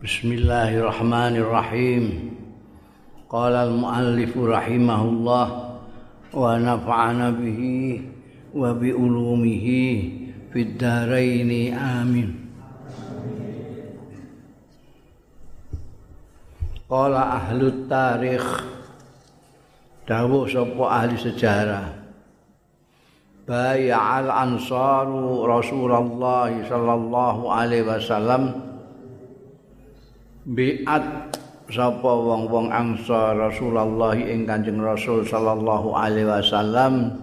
بسم الله الرحمن الرحيم قال المؤلف رحمه الله ونفعنا به وبعلومه في الدارين آمين قال أهل التاريخ dawuh sapa بايع الأنصار رسول الله صلى الله عليه وسلم biat. Sapa wong-wong ansar Rasulullah ing Kanjeng Rasul sallallahu alaihi wasallam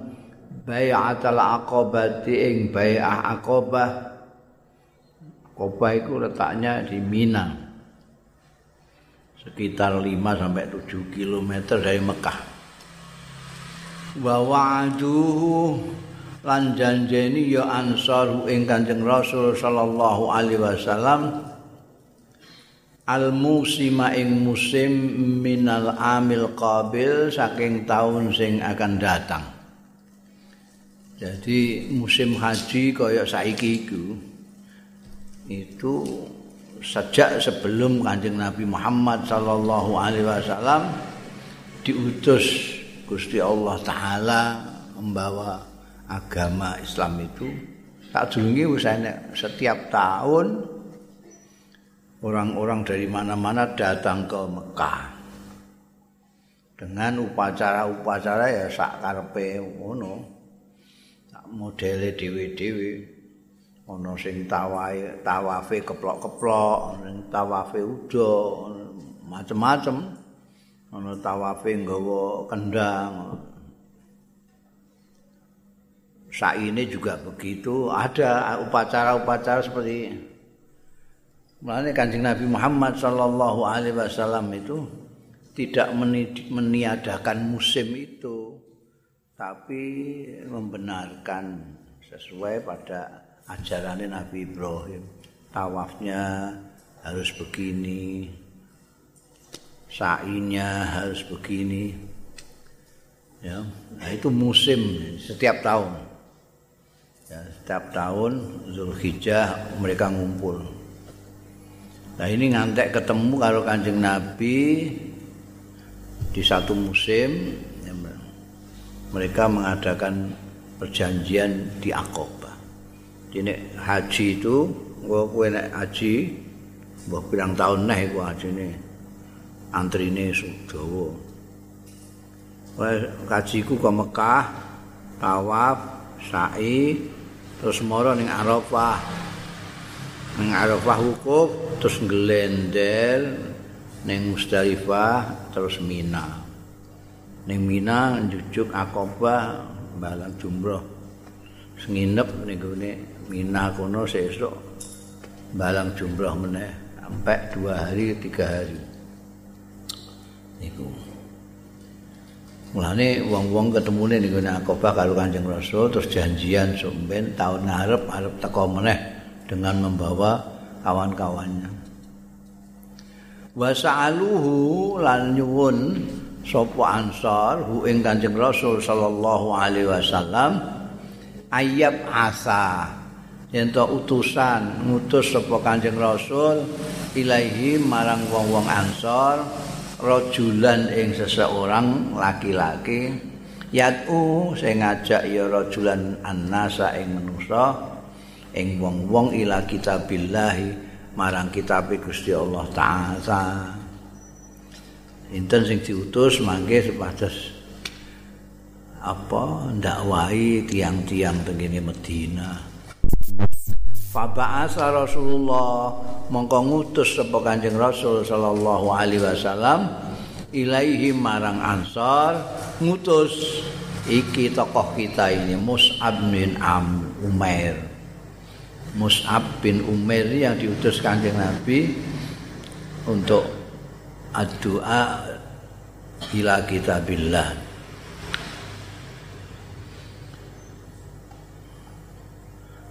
bai'atul aqabati ing bai'ah aqabah Aqabah itu letaknya di Mina sekitar 5 sampai 7 km dari Mekah. Wa wa'aduhu lan janjeni ya ansar ing Kanjeng Rasul sallallahu alaihi wasallam al musima ing musim minal amil qabil saking tahun sing akan datang. Jadi musim haji kaya saiki iku itu sejak sebelum kanjeng Nabi Muhammad sallallahu alaihi wasallam diutus Gusti Allah taala membawa agama Islam itu. Tak durunge setiap tahun orang-orang dari mana-mana datang ke Mekah. Dengan upacara-upacara ya sak karepe ngono. Sak modele dhewe-dhewe. Ana sing tawafe tawafe keplok-keplok sing tawafe udo macem-macem. Ana tawafe nggawa kendang. Ini juga begitu. Ada upacara-upacara seperti Mulanya Kanjeng Nabi Muhammad sallallahu alaihi wasallam itu tidak meniadakan musim itu tapi membenarkan sesuai pada ajaran Nabi Ibrahim. Tawafnya harus begini, sa'inya harus begini. Ya, nah itu musim setiap tahun. Ya, setiap tahun Zulhijjah mereka ngumpul. Nah ini ngantek ketemu kalau kanjeng Nabi di satu musim mereka mengadakan perjanjian di Aqabah. Jadi haji itu gua kue naik haji, gua bilang tahun nih gua haji ini antri ini sudowo. Kajiku ke Mekah, tawaf, sa'i, terus moro ning Arafah. Ning Arafah wukuf terus ngelender ning Musdalifah terus Mina. Ning Mina njujuk Aqabah balang jumroh. Nginep ning gone Mina kono sesuk balang jumroh meneh sampai dua hari tiga hari. Niku. Mulane wong-wong ketemune ning gone Aqabah karo Kanjeng Rasul terus janjian sumben tahun ngarep arep teko meneh dengan membawa kawan-kawannya. Wa sa'aluhu lan nyuwun sapa ansar hu ing Kanjeng Rasul sallallahu alaihi wasallam ayab asa yen utusan ngutus sapa Kanjeng Rasul ilahi marang wong-wong ansar rajulan ing seseorang laki-laki yatu sing ngajak ya rajulan annasa ing manusa ing wong-wong ila kitabillahi marang kitab Gusti Allah taala. Inten sing diutus mangke sepados apa ndakwahi tiang-tiang tengene Medina. Faba'asa Rasulullah mongko ngutus sapa Kanjeng Rasul sallallahu alaihi wasallam ilaihi marang Ansar ngutus iki tokoh kita ini Mus'ab bin Am Umair Mus'ab bin Umair yang diutus kanjeng Nabi untuk doa ila kitabillah.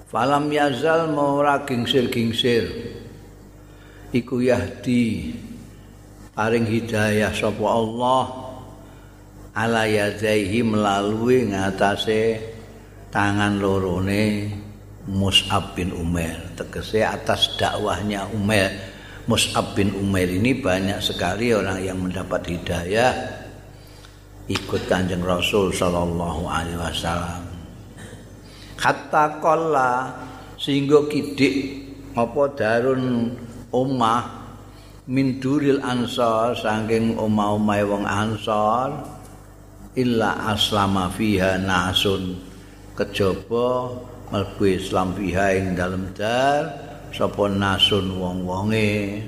Falam yazal maura gingsir-gingsir iku yahdi paring hidayah sapa Allah ala yadaihi melalui ngatasé tangan lorone Mus'ab bin Umar tegese atas dakwahnya Umar Mus'ab bin Umair ini banyak sekali orang yang mendapat hidayah ikut Kanjeng Rasul sallallahu alaihi wasallam. Hatta qalla sehingga kidik apa darun omah min duril ansar saking omah-omahe wong ansar illa aslama fiha nasun. Kejaba mlebu Islam fiha ing dalem dar sapa nasun wong-wonge.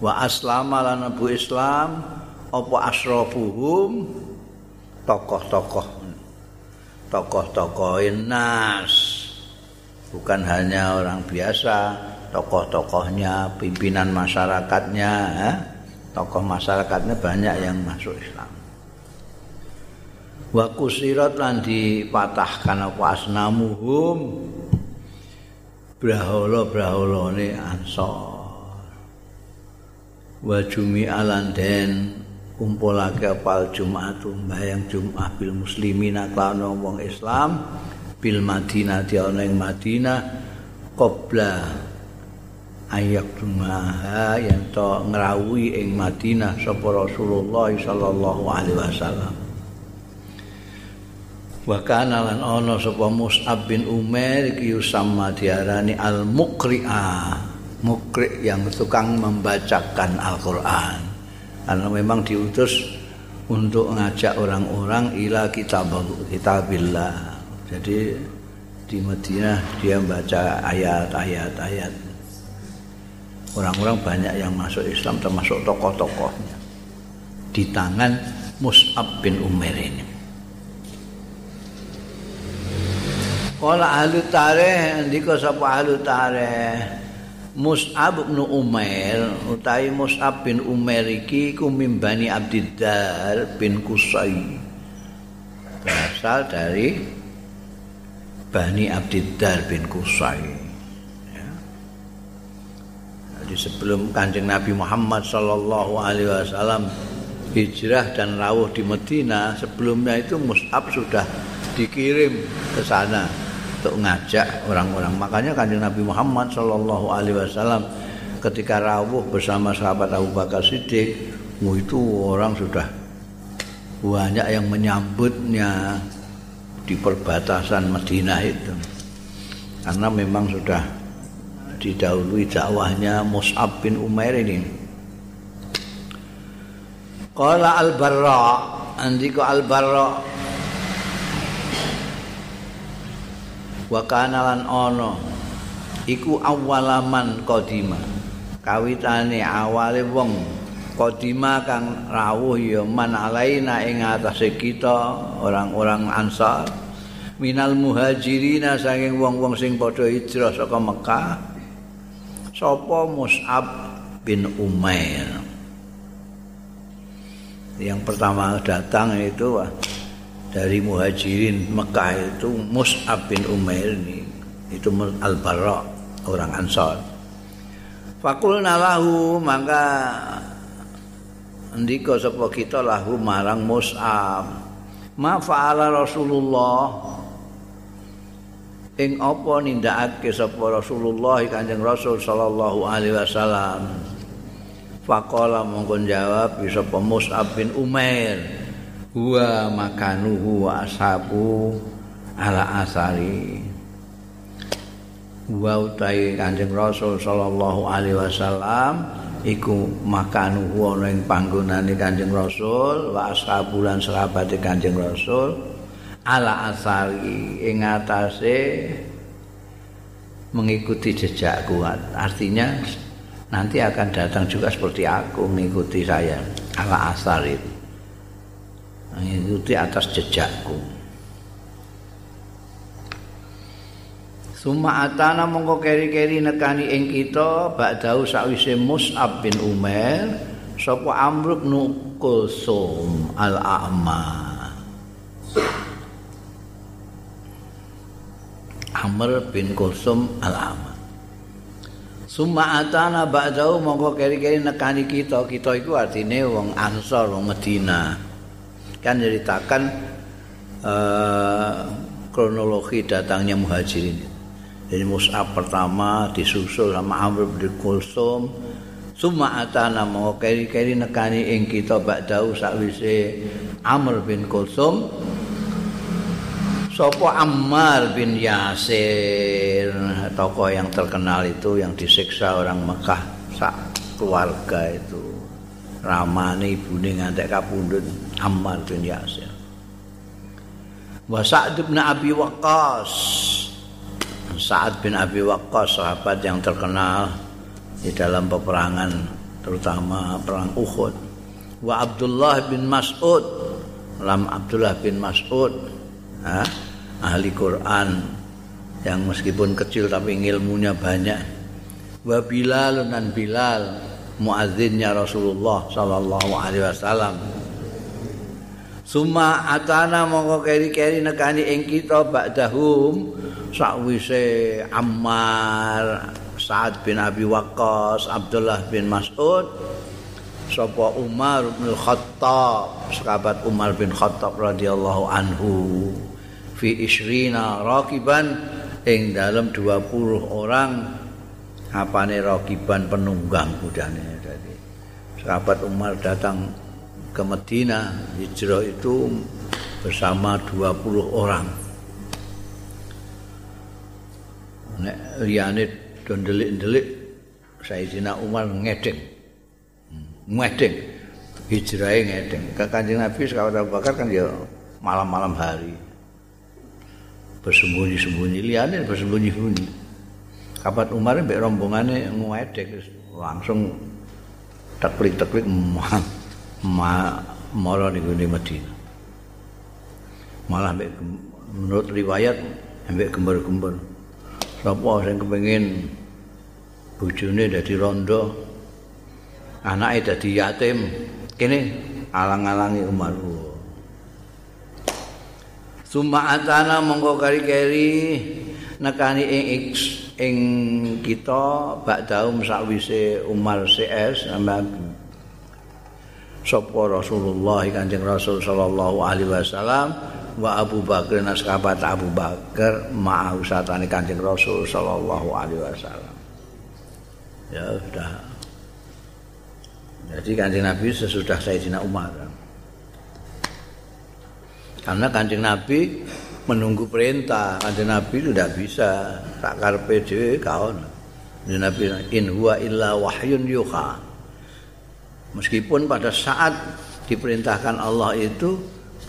Wa aslama lan abu islam apa asrafuhum? Tokoh-tokoh. Tokoh-tokoh nas. Bukan hanya orang biasa tokoh-tokohnya pimpinan masyarakatnya eh? tokoh masyarakatnya banyak yang masuk Islam wa kusirat lan dipatahkan apa asnamuhum. Brahala-brahalane ansor wa jumi'alan den kumpulake apal Jumatu mbayang Jumat bil muslimin lan wong Islam bil Madinah di ana ing Madinah qabla ayak dumaha yang to ngrawuhi ing Madinah sapa Rasulullah sallallahu alaihi wasallam wa kana lan ana sapa Mus'ab bin Umair iki sama diarani al muqri'a mukri yang tukang membacakan Al-Qur'an. Karena memang diutus untuk ngajak orang-orang ila kitab kitabillah. Jadi di Madinah dia membaca ayat-ayat ayat. Orang-orang banyak yang masuk Islam termasuk tokoh-tokohnya. Di tangan Mus'ab bin Umair ini Kala ahli tareh ndika sapa ahli tareh Mus'ab bin Umair utawi Mus'ab bin Umair iki iku Abdiddar bin Kusai berasal dari Bani Abdiddar bin Kusai ya. Jadi sebelum kanjeng Nabi Muhammad Sallallahu Alaihi Wasallam hijrah dan rawuh di Medina sebelumnya itu Mus'ab sudah dikirim ke sana untuk ngajak orang-orang. Makanya kanjeng Nabi Muhammad Shallallahu Alaihi Wasallam ketika rawuh bersama sahabat Abu Bakar Siddiq, itu orang sudah banyak yang menyambutnya di perbatasan Madinah itu. Karena memang sudah didahului dakwahnya Mus'ab bin Umair ini. Qala al-Barra, andika al-Barra wa kana lan ana. Iku awalaman qadima. Kawitane awale wong qadima kang rawuh ya man alaina ing atase kita orang-orang ansar. Minal muhajirina saking wong-wong sing padha hijrah saka Mekah. Sapa Mus'ab bin Umair? Yang pertama datang itu dari muhajirin Mekah itu Mus'ab bin Umair ini itu Al-Bara orang Ansar. Fakulna lahu maka ndika sapa kita lahu marang Mus'ab. Ma fa'ala Rasulullah. Ing apa nindakake sapa Rasulullah Kanjeng Rasul sallallahu alaihi wasallam? Faqala mongkon jawab sapa Mus'ab bin Umair huwa makanuhu wa ashabu ala asari. Wa utai kanjeng rasul sallallahu alaihi wasallam iku makanuhu ana ing panggonane kanjeng rasul wa ashabu lan sahabate kanjeng rasul ala asari ing atase mengikuti jejak kuat. Artinya nanti akan datang juga seperti aku mengikuti saya ala asar itu mengikuti atas jejakku. Suma atana mongko keri-keri nekani ing kita ba'dahu sakwise Mus'ab bin Umar sapa Amr bin Kulsum al-A'ma. Amr bin Kulsum al-A'ma. Suma atana ba'dahu mongko keri-keri nekani kita kita iku artine wong Ansor wong Madinah kan ceritakan uh, kronologi datangnya muhajirin. Jadi Mus'ab pertama disusul sama Amr bin Kulsum. Suma atana mau keri-keri nekani ing kita ba'dau sakwise Amr bin Kulsum. Sopo Ammar bin Yasir tokoh yang terkenal itu yang disiksa orang Mekah sak keluarga itu. Ramane ibune ngantek kapundhut Ammar bin Yasir. Wa Sa'd bin Abi Waqqas. Sa'ad bin Abi Waqqas sahabat yang terkenal di dalam peperangan terutama perang Uhud. Wa Abdullah bin Mas'ud. Lam Abdullah bin Mas'ud ahli Quran. Yang meskipun kecil tapi ilmunya banyak. Wa Bilal dan Bilal muazzinnya Rasulullah sallallahu alaihi wasallam Suma atana mongko keri-keri nekani ing kita ba'dahum sakwise Ammar Sa'ad bin Abi Waqqas Abdullah bin Mas'ud sapa Umar bin Khattab sahabat Umar bin Khattab radhiyallahu anhu fi isrina rakiban ing dalam 20 orang apane rakiban penunggang kudane jadi sahabat Umar datang ke Medina hijrah itu bersama 20 orang. Nek liyane do ndelik-ndelik Sayyidina Umar ngedeng. Ngedeng. Hijrahe ngedeng. Ke Kanjeng Nabi sahabat Abu Bakar kan ya malam-malam hari. Bersembunyi-sembunyi. Liane bersembunyi-sembunyi. Kapan Umar mbek rombongane ngwedek langsung teklik-teklik ma, ma mara ning Madinah. Malah mbek menurut riwayat mbek gembar-gembar sapa sing kepengin bojone dadi rondo anake dadi yatim kene alang-alangi Umar Suma atana mongko kari-kari nekani ing X ing kita bakdaum sakwise Umar CS sama sapa Rasulullah Kanjeng Rasul sallallahu alaihi wasallam wa Abu Bakar naskabat Abu Bakar ma'au satane Kanjeng Rasul sallallahu alaihi wasallam. Ya sudah. Jadi Kanjeng Nabi sesudah Sayyidina Umar. Karena kanjeng Nabi menunggu perintah. Kanjeng Nabi itu tidak bisa. Tak dewe kawan. Kanjeng Nabi in huwa illa wahyun yuha. Meskipun pada saat diperintahkan Allah itu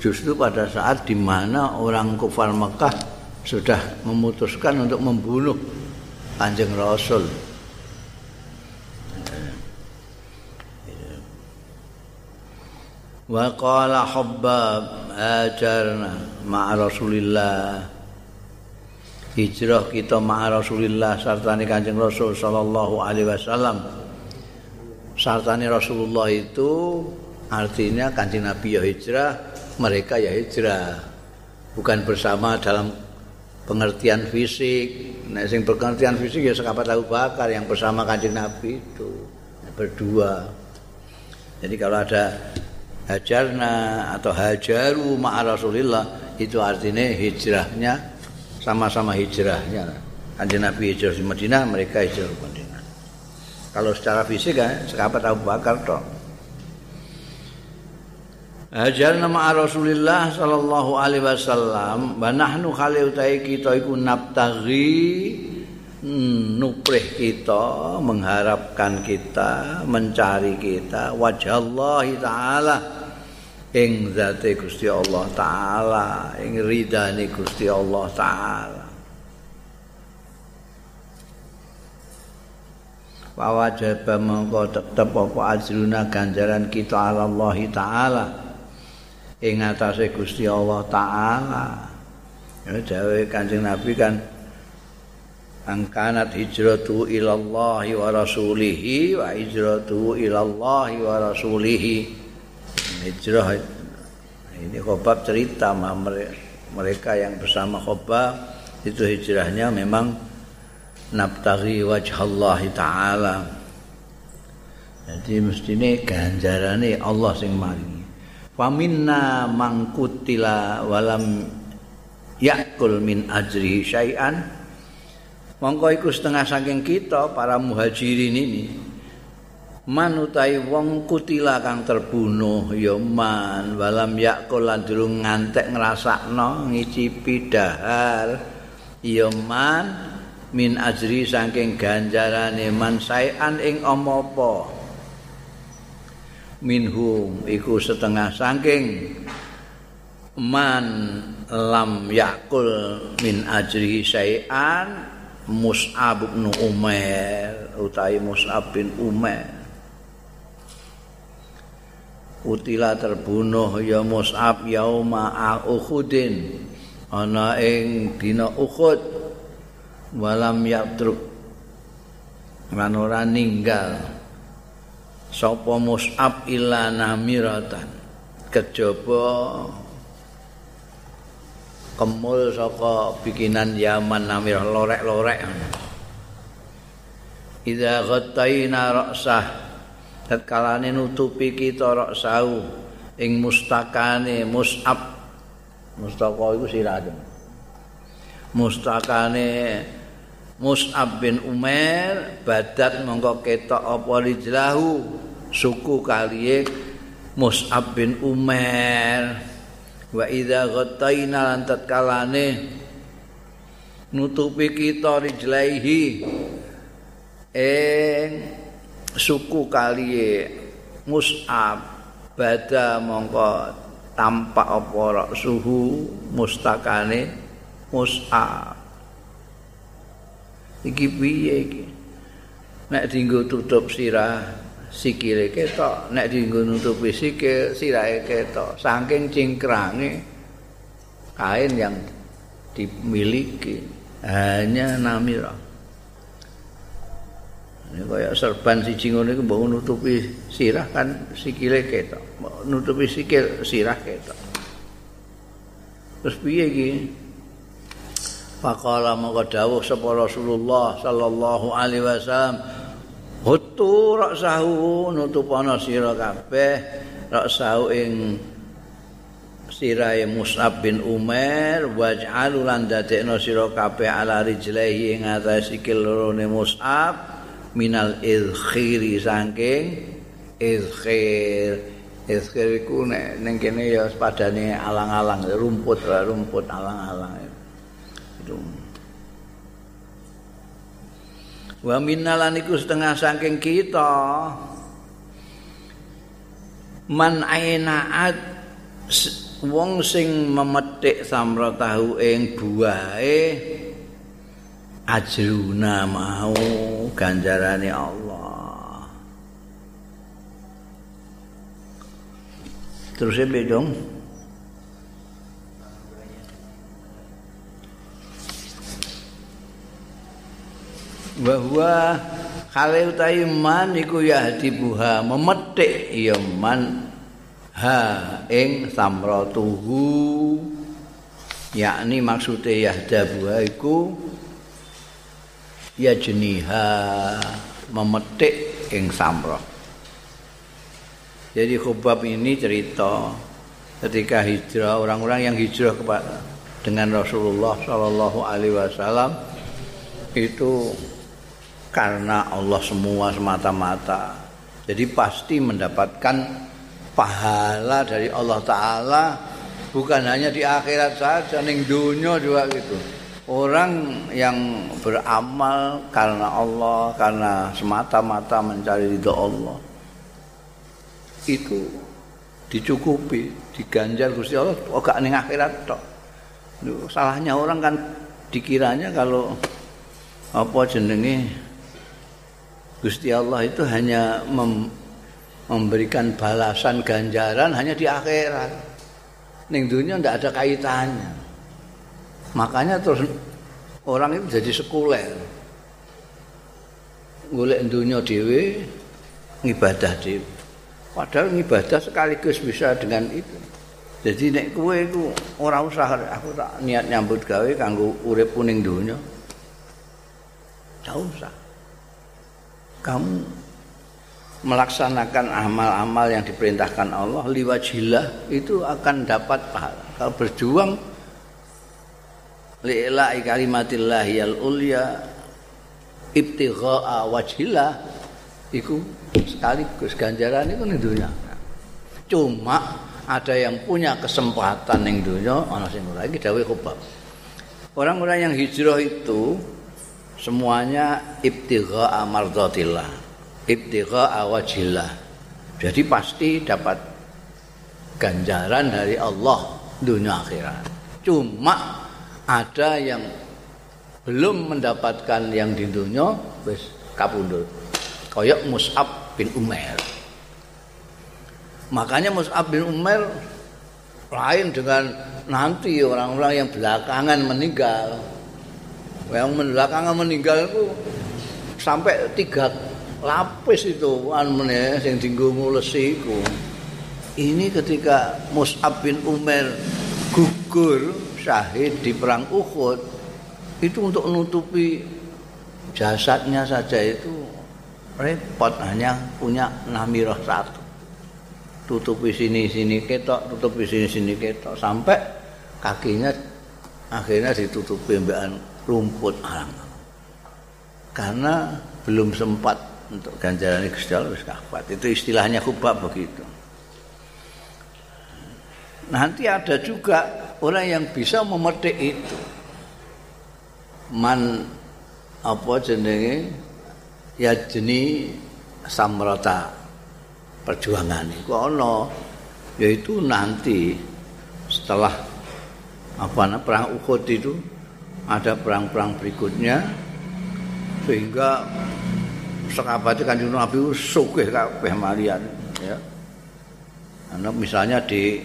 justru pada saat di mana orang kufar Mekah sudah memutuskan untuk membunuh Kanjeng Rasul. wa qala hubbab ajarna ma rasulillah hijrah kita ma rasulillah sartane kanjeng rasul sallallahu alaihi wasallam sartane rasulullah itu artinya kanjeng nabi ya hijrah mereka ya hijrah bukan bersama dalam pengertian fisik nah sing pengertian fisik ya sekapat Abu Bakar yang bersama kanjeng nabi itu berdua jadi kalau ada hajarna atau hajaru ma'a Rasulillah itu artinya hijrahnya sama-sama hijrahnya. Kanjeng Nabi hijrah di Madinah, mereka hijrah di Madinah. Kalau secara fisik kan sekapat Abu Bakar toh. Hajarna ma'a Rasulillah sallallahu alaihi wasallam wa nahnu khali utai kita iku nabtaghi nuprih kita, mengharapkan kita, mencari kita wajah Allah taala ing zate Gusti Allah taala, ing ridane Gusti Allah taala. Wa wajib mongko tetep apa ajruna ganjaran kita Allah taala. Ing atase Gusti Allah taala. Ya dawuh Kanjeng Nabi kan angkanat hijratu ilallahi wa rasulihi wa hijratu ilallahi wa rasulihi. Hijrah. Ini khobab cerita mereka yang bersama khobab. Itu hijrahnya memang nabtaghi wajhallahi ta'ala. Jadi mestinya ganjarannya Allah sing maringi. Faminna mangkutila walam yakul min ajrihi syai'an. Mongko iku setengah saking kita para muhajirin ini manutai wong kutila kang terbunuh ya man walam yakul lan durung ngantek ngrasakno ngicipi dahar ya man min ajri saking ganjarane man saean ing apa minhum iku setengah saking man lam yakul min ajri saean Mus'ab bin Umair utawi Mus'ab bin Umair. Utila terbunuh ya Mus'ab yauma Uhudin ana ing dina Uhud walam yatruk. Lan ora ninggal. Sapa Mus'ab ila namiratan. Kejaba kemul saka bikinan Yaman namir lorek-lorek. Idza ghattaina ra'sah tatkalane nutupi kita rok sau ing mustakane musab. Mustaka iku sirah mustakane Mus'ab bin Umar badat mongko ketok apa rijlahu suku kaliye Mus'ab bin Umar wa idza ghattaina lan tatkalane nutupi kita rijlaihi ing suku kaliye Mus'ab. Bada mongko tampak apa suhu mustakane Mus'ab iki piye iki nek dienggo tutup sirah sikile ketok nek dienggo nutupi sikil sirahe ketok saking cingkrange kain yang dimiliki hanya namirah Ini kaya serban siji ngono iku mbok nutupi sirah kan sikile ketok. Nutupi sikil sirah ketok. Terus piye iki? Faqala maka dawuh sapa Rasulullah sallallahu alaihi wasallam Hutu raksahu nutupana sira kabeh raksahu ing sirahe Mus'ab bin Umar waj'alu lan dadekno sira kabeh ala rijlaihi ing atas sikil lorone Mus'ab minal izkhiri saking izkhir izkhir iku nek ning kene ya padane alang-alang rumput rumput alang-alang wa minnalan iku setengah saking kita. Man ainaat wong sing memetik samra tahu ing buahe ajruna mau ganjarane Allah. Terus ya bedong bahwa kale utawi man iku ya dibuha memetik ya man ha ing samratuhu yakni maksudnya ya buha iku ya jeniha memetik ing samroh. Jadi Khubab ini cerita ketika hijrah orang-orang yang hijrah kepada dengan Rasulullah Shallallahu Alaihi Wasallam itu karena Allah semua semata-mata. Jadi pasti mendapatkan pahala dari Allah Taala bukan hanya di akhirat saja, ning dunia juga gitu. Orang yang beramal karena Allah, karena semata-mata mencari ridho Allah, itu dicukupi, diganjar Gusti Allah, oh gak ning akhirat tok. Salahnya orang kan dikiranya kalau apa jenenge Gusti Allah itu hanya mem memberikan balasan ganjaran hanya di akhirat. Ning dunia ndak ada kaitannya. Makanya terus orang itu jadi sekuler. Golek dunia dhewe ngibadah dhewe. Padahal ngibadah sekaligus bisa dengan itu. Jadi nek kowe iku ora usah aku tak niat nyambut gawe kanggo urip kuning dunia. Tak usah. Kamu melaksanakan amal-amal yang diperintahkan Allah liwajillah itu akan dapat pahala. Kalau berjuang li'la'i kalimatillahi al-ulya ibtigha'a wajhillah iku sekaligus ganjaran itu ning dunya. Cuma ada yang punya kesempatan dawuh khobab. Orang-orang yang hijrah itu semuanya ibtigha amardatillah. Ibtigha awajillah. Jadi pasti dapat ganjaran dari Allah dunia akhirat. Cuma ada yang belum mendapatkan yang di dunia wis kapundhut. Kayak Mus'ab bin Umair. Makanya Mus'ab bin Umair lain dengan nanti orang-orang yang belakangan meninggal. Yang belakangan meninggal itu sampai tiga lapis itu an meneh sing dinggo ngulesi iku. Ini ketika Mus'ab bin Umair gugur syahid di perang Uhud itu untuk menutupi jasadnya saja itu repot hanya punya namirah satu tutupi sini sini ketok tutupi sini sini ketok sampai kakinya akhirnya ditutupi mbak rumput alam. Karena belum sempat untuk ganjaran Gusti kafat itu istilahnya kubab begitu. Nanti ada juga orang yang bisa memetik itu. Man apa jenenge? Ya jenis samrata perjuangan. Itu ono yaitu nanti setelah apa perang Uhud itu ada perang-perang berikutnya sehingga sekabat kan Nabi sugih kabeh malian ya. Karena misalnya di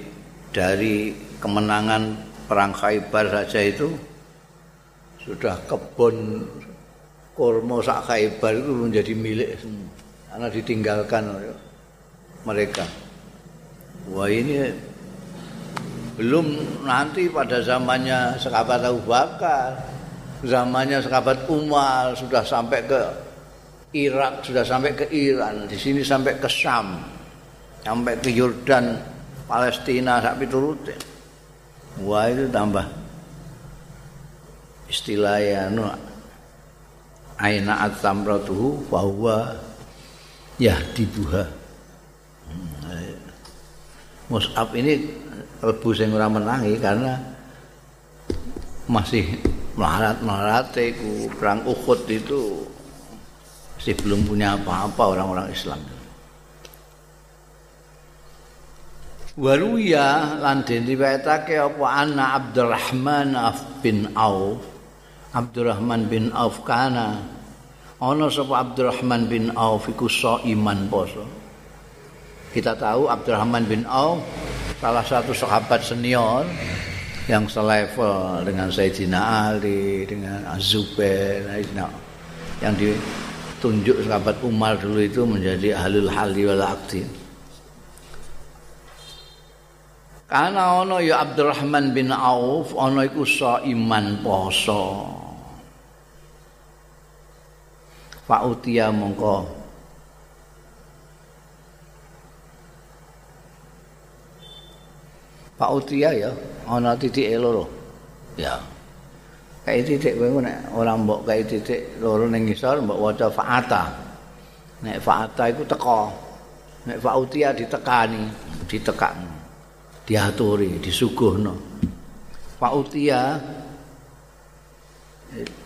dari kemenangan perang Khaybar saja itu sudah kebun kurma sak Khaybar itu menjadi milik semua karena ditinggalkan mereka. Wah ini belum nanti pada zamannya sekabat Abu Bakar, zamannya sekabat Umar sudah sampai ke Irak, sudah sampai ke Iran, di sini sampai ke Syam, sampai ke Yordan, Palestina, sampai turut. Wah itu tambah istilahnya no, aina at-tamratuhu bahwa ya dibuha. Mus'ab ini lebu sing ora menangi karena masih melarat-melarat itu perang Uhud itu masih belum punya apa-apa orang-orang Islam. Waruya lan den riwayatake apa ana Abdurrahman bin Auf. Abdurrahman bin Auf kana ana sapa Abdurrahman bin Auf iku iman poso. Kita tahu Abdurrahman bin Auf salah satu sahabat senior yang selevel dengan Sayyidina Ali, dengan Azubair, yang ditunjuk sahabat Umar dulu itu menjadi ahlul hali wal akti. Karena ono ya Abdurrahman bin Auf, ono iku iman poso. Pak Utia mongko Pak Utia ya ana titik loro. Ya. Kayak titik kowe nek ora mbok kayak titik loro ning ngisor mbok waca fa'ata. Nek fa'ata iku teko. Nek Pak Utia ditekani, ditekan. Diaturi, disuguhno. Pak Utia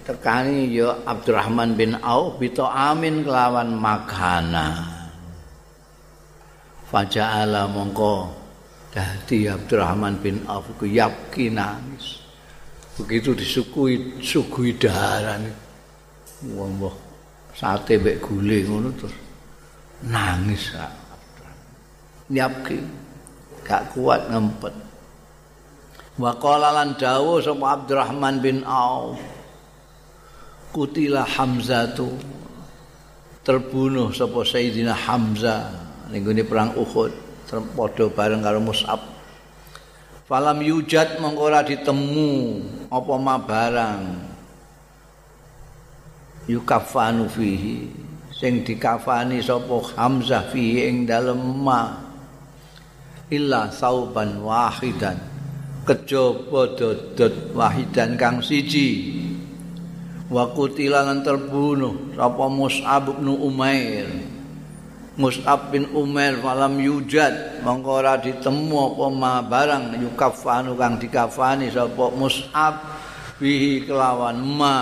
tekani ya Abdurrahman bin Auf bito amin kelawan makana. Faja'ala mongko Dadi Abdurrahman bin Auf ku yakin nangis. Begitu disukui sugui daharan. Wong sate mbek gule ngono terus nangis Yakin gak kuat ngempet. Wa qala lan dawuh sapa Abdurrahman bin Auf. Kutila Hamzah tu terbunuh sapa Sayyidina Hamzah ning perang Uhud. Padha bareng karo Mus'ab. Falam yujad mongko ora ditemu apa ma barang. Yukafanu fihi. Sing dikafani sapa Hamzah fihi ing dalem ma. Illa sauban wahidan. Kejaba dodot wahidan kang siji. Wa kutilan terbunuh sapa Mus'ab bin Umair Mus'ab bin Umar falam yujad mongko ora ditemu apa ma barang yukafanu kang dikafani sapa Mus'ab bihi kelawan ma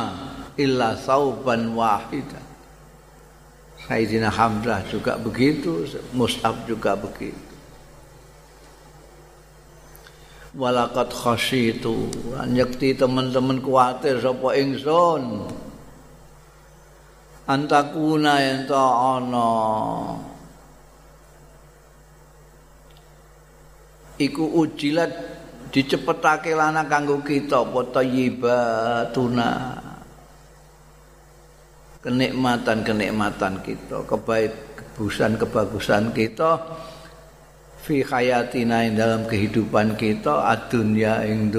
illa sauban wahidan Sayyidina Hamzah juga begitu Mus'ab juga begitu. Walakat khasyitu nyekti teman-teman kuatir sapa ingsun antakuna ento ana iku ujilat dicepetake lana kanggo kita apa thayyibatuna kenikmatan-kenikmatan kita kebaik kebagusan-kebagusan kita fi hayatina dalam kehidupan kita adunya ing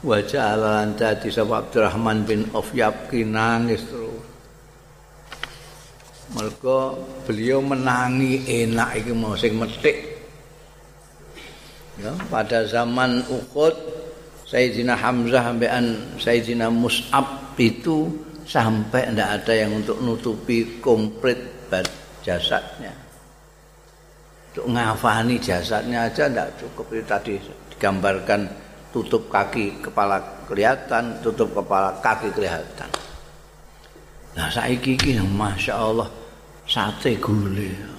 dunya wajah lan dadi sapa Abdurrahman bin Auf Yabki nangis terus. Mergo beliau menangi enak iki mau sing metik. Ya pada zaman Uhud Sayyidina Hamzah sampean Sayyidina Mus'ab itu sampai ndak ada yang untuk nutupi komplit jasadnya. Untuk ngafani jasadnya aja ndak cukup. Itu tadi digambarkan tutup kaki kepala kelihatan, tutup kepala kaki kelihatan. Nah saiki iki Masya Allah sate gule.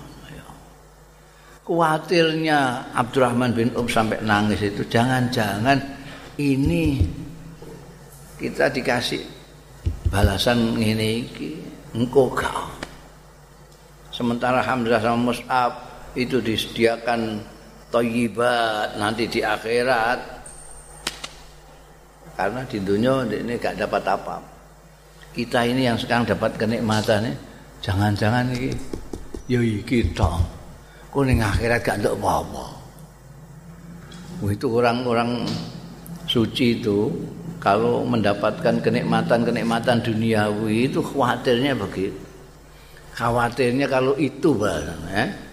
Kuatirnya Abdurrahman bin Um sampai nangis itu jangan-jangan ini kita dikasih balasan ini iki engkau kau. Sementara Hamzah sama Mus'ab itu disediakan toyibat nanti di akhirat karena di dunia ini gak dapat apa. Kita ini yang sekarang dapat kenikmatan jangan-jangan ini yoi kita. Kok ini akhirat gak ada apa-apa? Itu orang-orang suci itu kalau mendapatkan kenikmatan-kenikmatan duniawi itu khawatirnya begitu. Khawatirnya kalau itu barang ya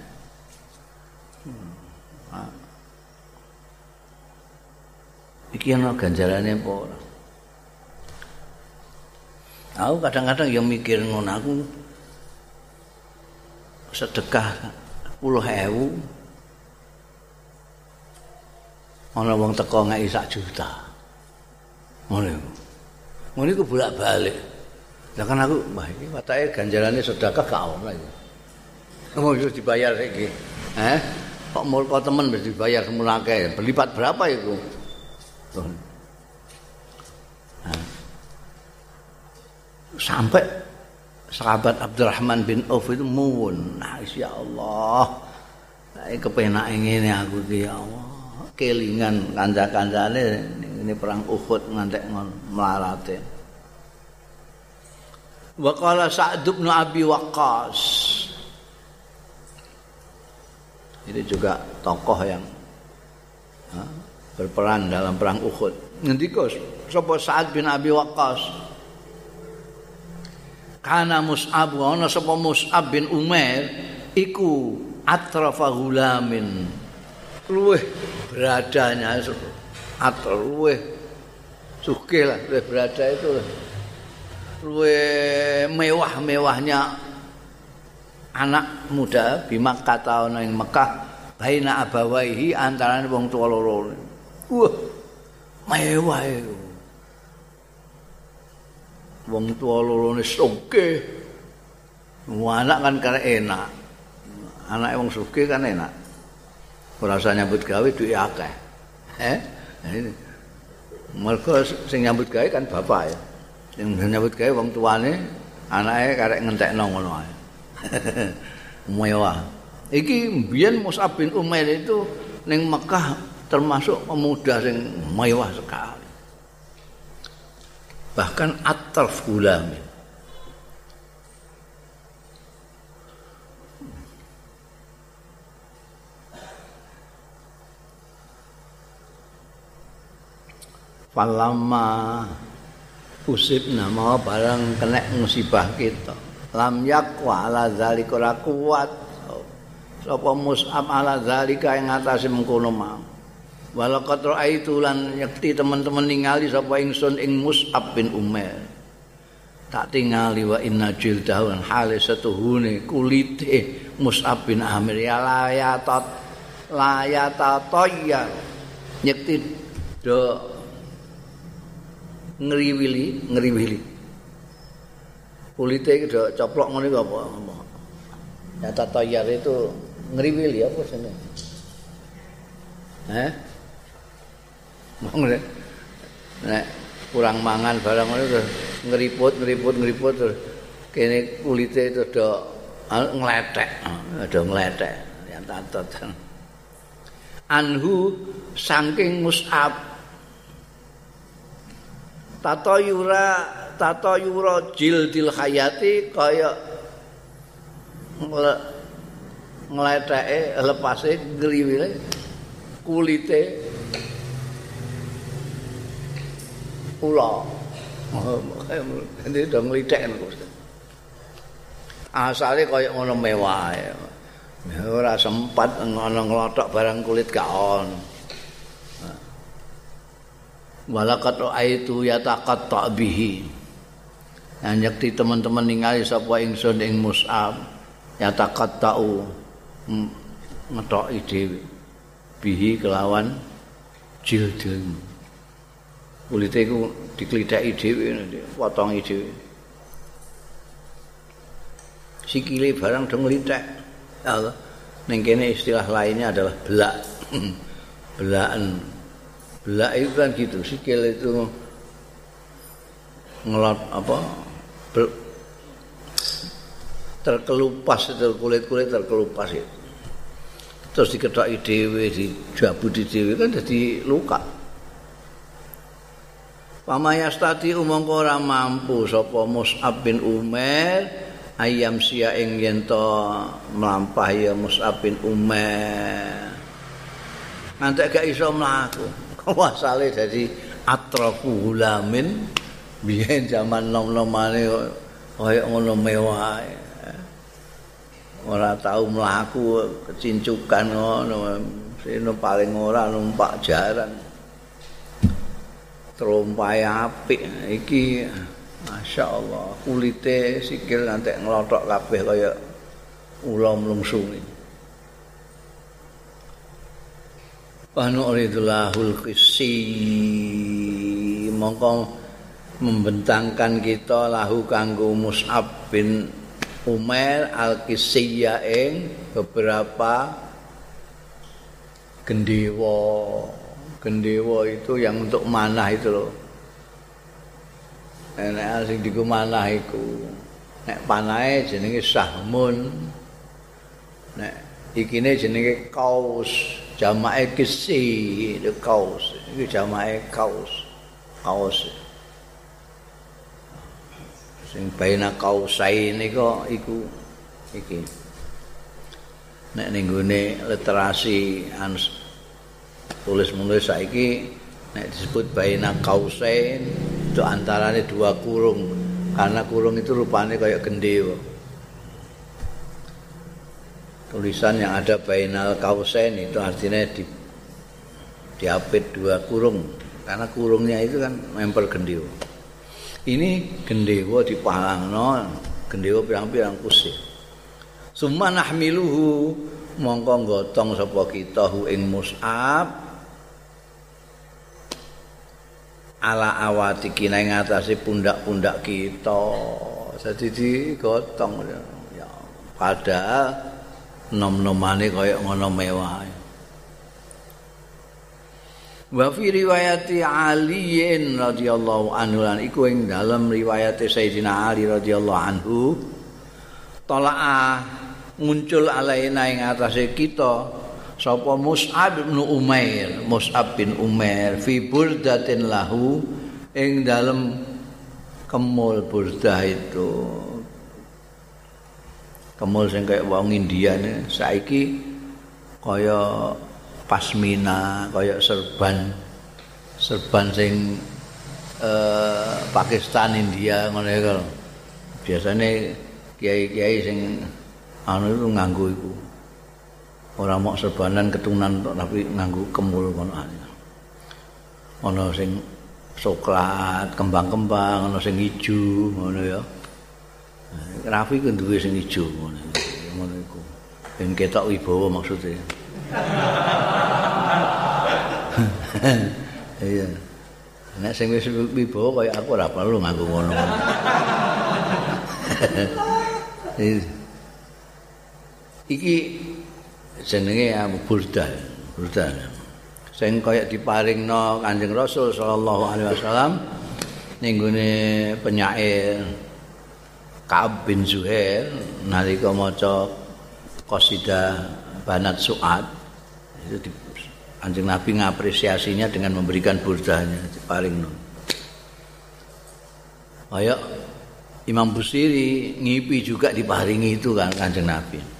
iki ana ganjarane apa ora? Aku kadang-kadang yang mikir ngono aku sedekah puluh ewu ana wong teko ngeki sak juta. Ngono ngono iku bolak-balik. Lah kan aku wah iki watake ganjarane sedekah gak ono iki. Mau dibayar iki eh kok mulko temen wis dibayar semulake? Berlipat berapa itu Nah. Sampai sahabat Abdurrahman bin Auf itu muwun. Nah, ya Allah. Saya kepenak ini aku ya Allah. Kelingan kanca-kancane ini perang Uhud ngantek melarate. Wa qala Sa'd bin Abi Waqqas. Ini juga tokoh yang berperan dalam perang Uhud. Ngendika sapa Sa'ad bin Abi Waqqas. Kana Mus'ab ana sapa Mus'ab bin Umair iku atrafa gulamin. Luweh beradanya atau luweh sugih lah luweh berada itu luweh mewah-mewahnya anak muda bima kata ana ing Mekah baina abawaihi antarané wong tuwa loro Wah, mewah itu. Wong tua lorone soge. Anak kan karena enak. Anak wong soge kan enak. Rasa nyambut gawe duit akeh. Eh? Ini. Sing nyambut gawe kan bapak ya. Yang nyambut gawe wong tuane anaknya karek ngentek ngono ae. Mewah. Iki mbiyen Mus'ab bin Umair itu ning Mekah termasuk pemuda yang mewah sekali. Bahkan atraf ulami. Falama usib nama barang kena musibah kita. Lam yakwa ala zalika kuat. Sapa mus'ab ala zalika yang ngatasi mengkono mau. Walakat ra'aitu lan yakti teman-teman ningali sapa ingsun ing Mus'ab bin Umair. tak tingali wa inna jildahu an hale setuhune kulite Mus'ab bin Amir. Ya layatat layatatoya nyekti do ngriwili ngriwili. Kulite do coplok ngene apa? Ya tatoyar itu ngriwili apa sene eh mau nek kurang mangan barang ngono terus ngeriput ngeriput ngeriput terus kene kulite itu do ngletek. Do ngletek. Yang tatot. Anhu saking mus'ab. Tato yura tato yura jildil hayati kaya ngleteke lepase ngriwile kulite ula. Ini udah ngelitek Asale kaya ngono mewah. Ora sempat ngono nglothok barang kulit gak on. Walakat aitu yataqatta bihi. Nyekti teman-teman ningali sapa ingsun ing Mus'ab yataqatta'u ngetoki dhewe bihi kelawan jildil. Kulite iku diklitheki dhewe potongi dhewe. Sikile barang dong nglintek. Ning kene istilah lainnya adalah belak. Belakan. Belak itu kan gitu sikil itu ngelot apa? Terkelupas itu kulit-kulit terkelupas itu terus diketok dhewe dijabuti dhewe kan jadi luka Pamaya stati umangka ora mampu sapa Mus'ab bin Umar ayam sia ing yen to mlampah ya Mus'ab bin Umar. Nanti gak iso mlaku. Wasale dadi atrafu gulamin biyen zaman nom-nomane kaya ngono mewah. Ora tau mlaku kecincukan ngono. Sino paling ora numpak jaran. Trompai apik. Iki masyaallah kulite sikil nanti ngelotok kabeh kaya ula mlungsu Panu ridulahul qisi mongko membentangkan kita lahu kanggo Mus'ab bin Umair al-Qisiyya ing beberapa gendewa gendewa itu yang untuk manah itu loh. Nek sing diku manah iku. Nek panahe jenenge sahmun. Nek ikine jenenge kaus. Jamae kisi itu kaus. Iki jamae kaus. Kaus. Sing baina kausain iku iku iki. Nek ning literasi ans tulis menulis saiki nek disebut baina kausain itu antaranya dua kurung. Karena kurung itu rupanya kayak gendewa tulisan yang ada bainal kausain itu artinya di diapit dua kurung. Karena kurungnya itu kan memper gendewa ini gendewa dipalang no gendewa pirang-pirang kusik summa nahmiluhu mongko gotong sapa kita hu ing mus'ab ala awati kina ing atase pundak-pundak kita. Jadi digotong. Ya padahal nom-nomane kaya ngono mewah. Wa fi riwayati Ali radhiyallahu anhu lan iku ing dalam riwayat Sayyidina Ali radhiyallahu anhu tolaa muncul alaina ing atase kita sapa Mus'ab bin Umair Mus'ab bin Umair fi burdatin lahu ing dalem kemul burdah itu. Kemul sing kaya wong India ne saiki kaya pasmina kaya serban serban sing eh, Pakistan India ngono iku biasane kiai-kiai sing anu nganggo iku ora mok serbanan ketunan tapi nganggo kemul ngono ana sing coklat, kembang-kembang ana sing ijo ngono ya. Rafi ku duwe sing ijo ngono. Ngono iku. Ben ketok wibawa maksudnya. Iya. Nek sing wis wibawa kaya aku ora perlu nganggo ngono. Iki jenenge Burda. Burda. Sing kaya diparingno Kanjeng Rasul sallallahu alaihi wasallam ning gone penyair Ka'ab bin Zuhair nalika maca qasidah Banat Su'ad itu di Anjing Nabi ngapresiasinya dengan memberikan burdahnya diparingno. Kayak Imam Busiri ngipi juga diparingi itu kan Kanjeng Nabi.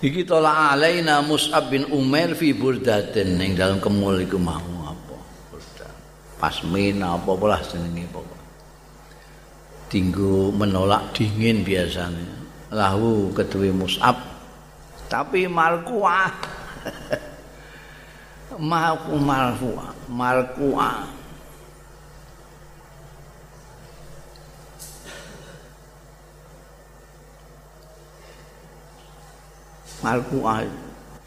Iki tola alaina Mus'ab bin Umair fi burdatin ning dalam kemul iku mau apa burdah. Pasmin apa pola jenenge pokok. Tinggu menolak dingin biasanya. Lahu kedue Mus'ab tapi markuah. Marku marfuah, markuah. Malkuah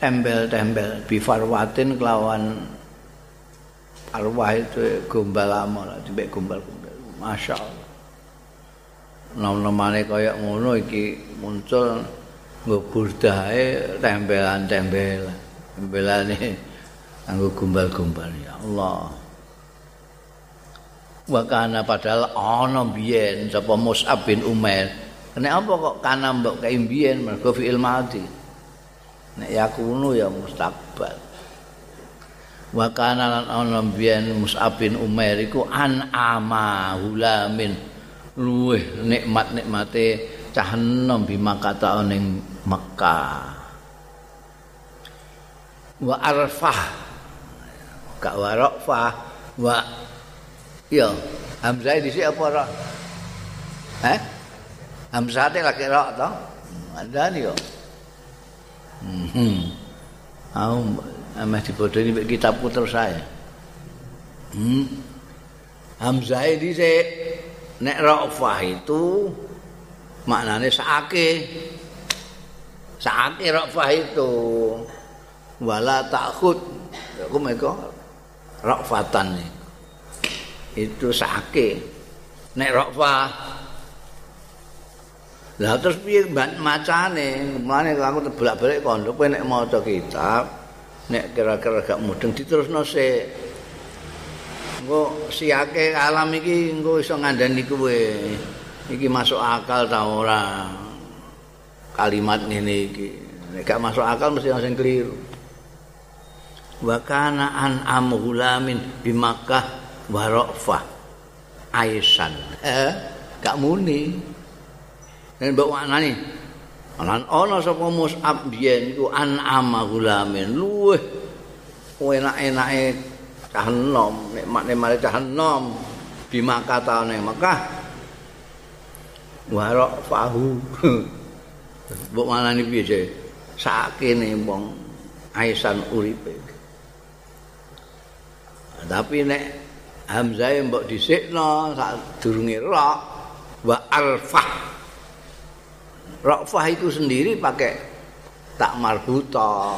tembel-tembel bifarwatin kelawan arwah itu gombal lama lah dibek gombal-gombal. Masya Allah. Nom-nomane kaya ngono iki muncul nggo burdahe tembelan-tembelan tembelane nggo gombal-gombal ya Allah. Wa kana padahal ana biyen sapa Mus'ab bin Umair. Nek apa kok kana mbok biyen mergo fi'il madhi nek yakunu ya mustaqbal wa kana lan ana biyen Mus'ab bin Umair iku an ama hulamin luweh nikmat-nikmate cah enom bima kata ning Mekah wa arfah. Gak wa rafah wa ya Hamzah di sini apa ra eh Hamzah lagi ra to? Ada nih yo Hmm. Aku ameh dibodoni mek kitab putra saya. Hmm. Hamzah ini nek rafah itu maknane saake. Saake rafah itu wala takhud. Aku meko rafatan itu saake. Nek rafah Lah terus piye macane? Mane aku bolak-balik pondok kowe nek maca kitab, nek kira-kira gak mudeng diterusno sik. Engko siake alam iki engko iso ngandani kowe. Iki masuk akal ta ora? Kalimat ngene iki. Nek gak masuk akal mesti sing keliru. Wa kana an amhulamin bi Makkah wa. Aisan. Eh, gak muni. Nek mbok maknani. Lan ana sapa Mus'ab biyen iku an'ama gulamin luweh enak-enake cah enom, nikmat-nikmate cah enom ta ning Makkah. Warok fahu. Mbok maknani piye sih? Sakene wong aisan uripe. Tapi nek Hamzah mbok dhisikno sak durunge ra wa alfah Rafah itu sendiri pakai tak marbuta.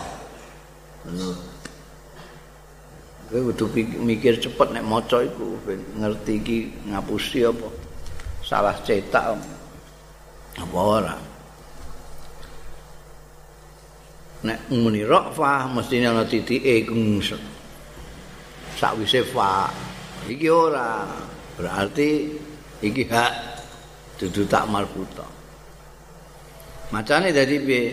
Kowe kudu mikir cepet nek iku ben ngerti iki ngapusi apa. Salah cetak apa ora. Nek muni rafah mesti ana titike iku sakwise fa. Iki ora. Berarti iki hak dudu tak marbuta. Macane dadi piye?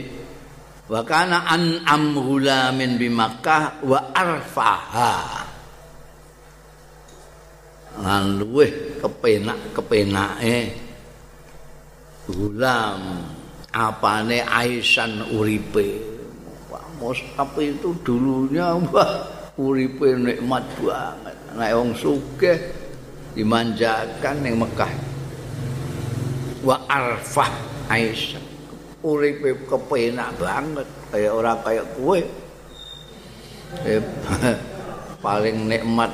Wa kana an amhula min bi Makkah wa arfaha. Lan luweh kepenak kepenake gulam apane Aisan uripe. Mus'ab itu dulunya wah uripe nikmat banget. Nek wong sugih dimanjakan ning Mekah. Wa arfah Aisyah uripe kepenak banget kaya ora kaya kowe paling nikmat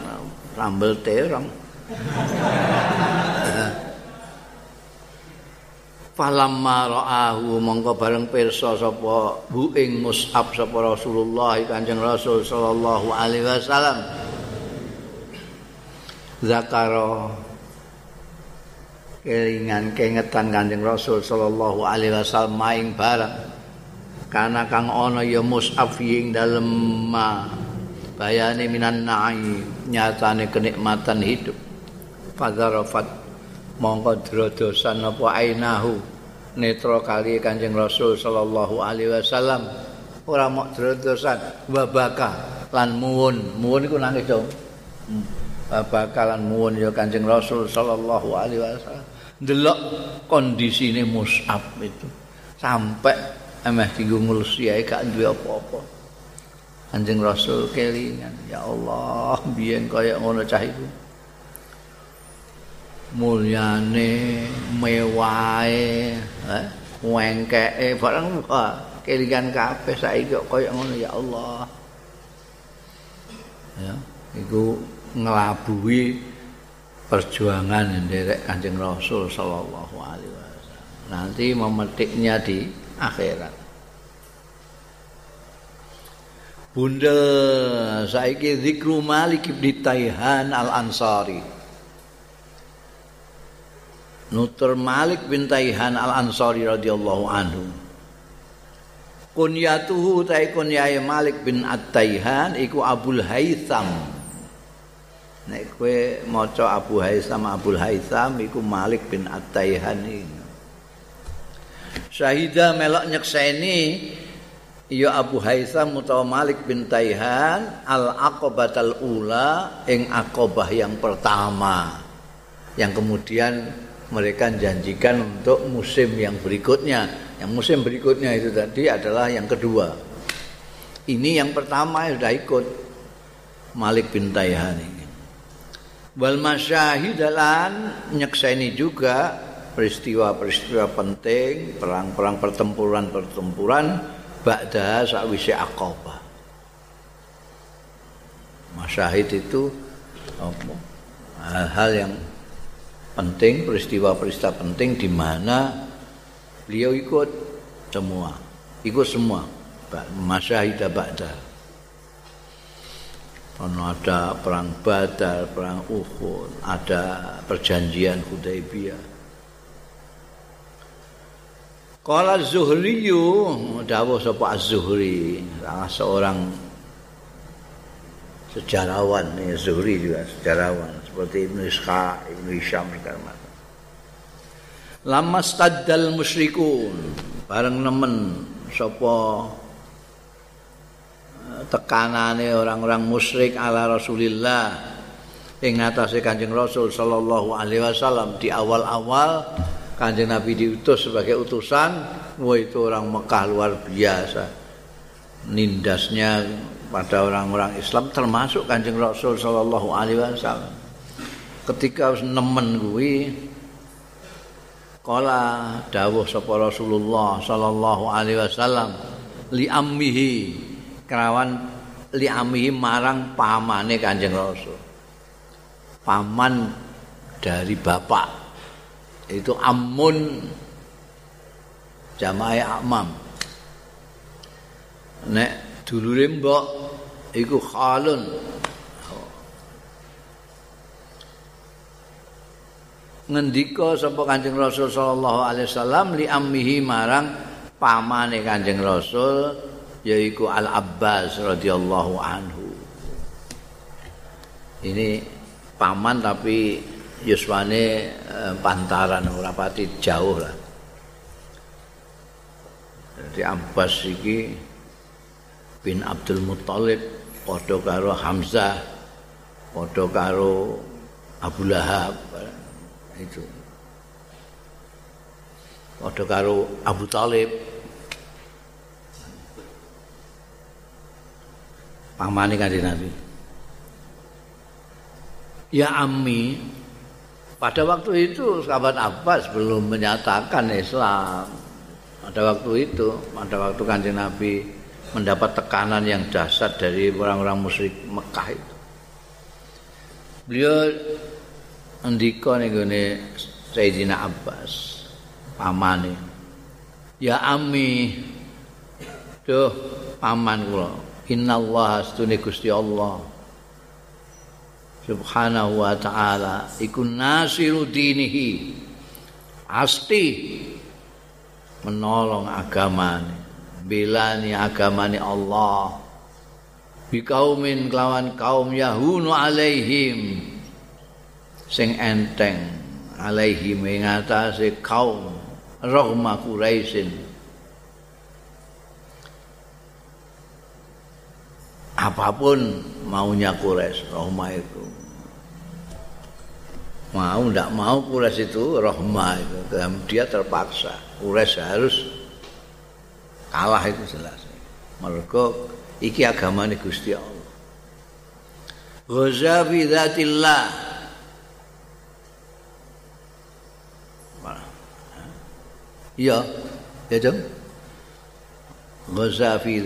sambel terong. Falamma ra'ahu mongko bareng pirsa sapa bu ing Mus'ab sapa Rasulullah Kanjeng Rasul sallallahu alaihi wasallam. Zakaro kelingan kengetan Kanjeng Rasul sallallahu alaihi wasallam maing bareng kana kang ana ya Mus'ab ing dalem ma. Bayane minan na'i nyatane kenikmatan hidup. Fadzarafat mongko drodosan apa ainahu. Netra kali Kanjeng Rasul sallallahu alaihi wasallam. Ora mok drodosan wabaka lan muwun. Muwun iku nangis dong. Wabaka lan muwun ya Kanjeng Rasul sallallahu alaihi wasallam ndelok kondisine Mus'ab itu. Sampai emeh dienggo ngulusi ae gak duwe apa-apa. Kanjeng Rasul kelingan ya Allah biyen kaya ngono cah iku? Mulyane mewahe eh wengkeke barang kelingan kabeh saiki kok kaya ngono ya Allah. Ya iku nglabuhi perjuangan nderek Kanjeng Rasul sallallahu alaihi wasallam nanti memetiknya di akhirat Bunda saiki zikru Malik bin Taihan Al-Ansari Nutur Malik bin Taihan Al-Ansari radhiyallahu anhu. Kunyatuhu tai kunyae Malik bin At-Taihan iku Abul Haitham. Nek kowe maca Abu Haitham Abul Haitham iku Malik bin At-Taihan. Syahida melok nyekseni ya Abu Haitham utawa Malik bin Taihan al-aqabatal ula ing aqabah yang pertama yang kemudian mereka janjikan untuk musim yang berikutnya. Yang musim berikutnya itu tadi adalah yang kedua. Ini yang pertama sudah ikut Malik bin Tayhan ini. Wal masyahidalan nyekseni juga peristiwa-peristiwa penting, perang-perang pertempuran-pertempuran ba'da sakwise Aqabah. Masyahid itu? Hal-hal yang penting, peristiwa-peristiwa penting di mana beliau ikut semua. Ikut semua. Masyahida ba'da. Ono ada perang Badar, perang Uhud, ada perjanjian Hudaybiyah. Kala Zuhriyu, dawuh sapa Az-Zuhri, salah seorang sejarawan ya Zuhri juga sejarawan seperti Ibnu Ishaq, Ibnu Hisham segala macam. Lama staddal musyrikun bareng nemen sapa tekanane orang-orang musyrik ala Rasulillah ing atase Kanjeng Rasul sallallahu alaihi wasallam di awal-awal Kanjeng Nabi diutus sebagai utusan, wah itu orang Mekah luar biasa. Nindasnya pada orang-orang Islam termasuk Kanjeng Rasul sallallahu alaihi wasallam. Ketika nemen kuwi kala dawuh sapa Rasulullah sallallahu alaihi wasallam li ammihi kerawan li ammihi marang pamane Kanjeng Rasul. Paman dari bapak itu amun jamaah amam. Nek dulure mbok iku khalun ngendika sapa Kanjeng Rasul sallallahu alaihi wasallam li ammihi marang pamane Kanjeng Rasul yaiku Al Abbas radhiyallahu anhu. Ini paman tapi yuswane eh, pantaran ora jauh lah. Jadi Abbas iki bin Abdul Muthalib padha karo Hamzah padha karo Abu Lahab itu. Padha karo Abu Talib pamane kanjeng Nabi Ya Ammi pada waktu itu sahabat Abbas belum menyatakan Islam. Pada waktu itu pada waktu kanjeng Nabi mendapat tekanan yang dahsyat dari orang-orang musyrik Mekah itu. beliau ndika ning Sayyidina Abbas pamane. Ya ami. Duh paman kula innallaha astune Gusti Allah. Subhanahu wa ta'ala. Iku nasiru dinihi. Asti menolong agamane. Belani agamane Allah. Bi kaumin kelawan kaum yahunu alaihim. Sing enteng alaihim ing atase kaum rahma quraisin apa pun maunya Quraisy rahma itu mau ndak mau Quraisy itu rahma itu dia terpaksa Quraisy harus kalah itu jelas mereka iki agamane Gusti Allah. Ghaza fi. Iya, ya dong. Ghaza fi.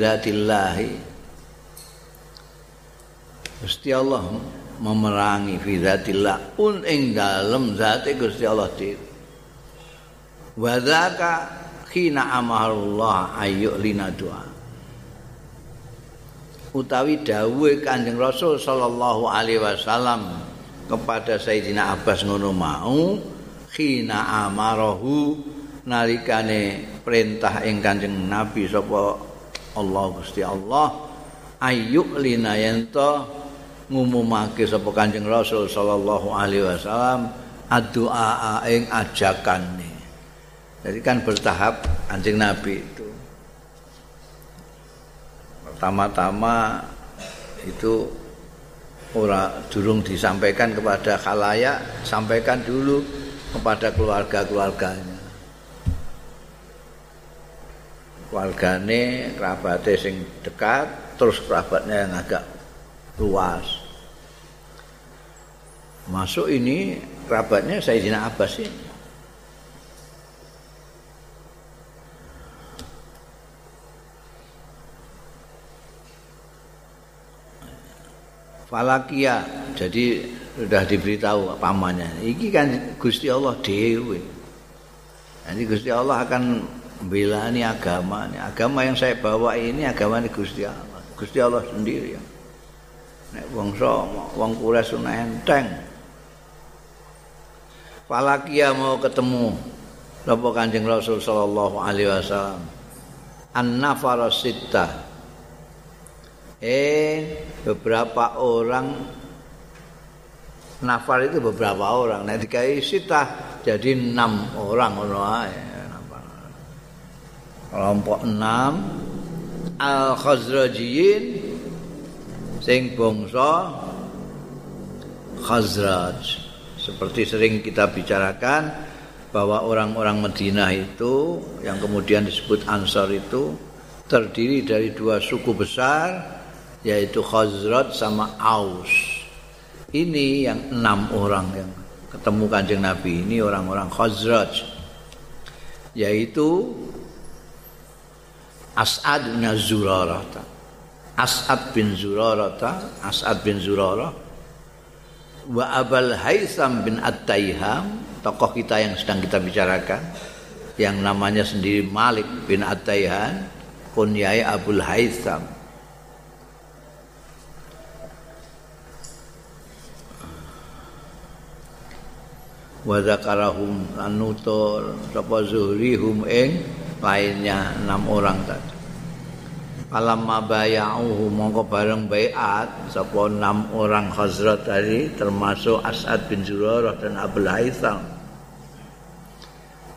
Gusti Allah memerangi fi dzatillah pun ing dalem zate Gusti Allah dhewe. Wa dzaka khina amarullah ayyulina doa. utawi dawuhe Kanjeng Rasul sallallahu alaihi wasallam kepada Sayyidina Abbas ngono mau khina amarahu nalikane perintah ing Kanjeng Nabi sapa Allah Gusti Allah ayyuk lina yento ngumumake sapa Kanjeng Rasul sallallahu alaihi wasallam addu'a ing ajakane jadi kan bertahap Kanjeng Nabi itu pertama-tama itu ora durung disampaikan kepada khalayak, sampaikan dulu kepada keluarga-keluarganya. Keluargane, kerabatnya sing dekat, terus kerabatnya yang agak luas. Masuk ini kerabatnya Sayyidina Abbas ini. Falakia jadi sudah diberitahu pamannya. Iki kan Gusti Allah dewe nanti Gusti Allah akan membela ini agama ini agama yang saya bawa ini agama ini Gusti Allah. Gusti Allah sendiri ya. Nek wong so wong kures enteng Falakia mau ketemu Napa Kanjeng Rasul sallallahu alaihi wasallam. An-nafara eh beberapa orang nafar itu beberapa orang. Nah dikai sitah jadi enam orang kelompok enam. Al khazrajiyin sing bangsa khazraj seperti sering kita bicarakan bahwa orang-orang Madinah itu yang kemudian disebut Ansar itu terdiri dari dua suku besar yaitu Khazraj sama Aus. Ini yang enam orang yang ketemu kanjeng Nabi ini orang-orang Khazraj yaitu As'ad bin Zurarah. As'ad bin Zurarah, As'ad bin Zurarah wa Abul Haitham bin At-Taiham, tokoh kita yang sedang kita bicarakan yang namanya sendiri Malik bin At-Taihan, kunyai Abul Haitham. wa zakarahum anutur sapa zuhrihum ing lainnya enam orang tadi Alam mabaya'uhu mongko bareng baiat sapa enam orang Khazrat tadi termasuk As'ad bin Zurarah dan Abul Haitham.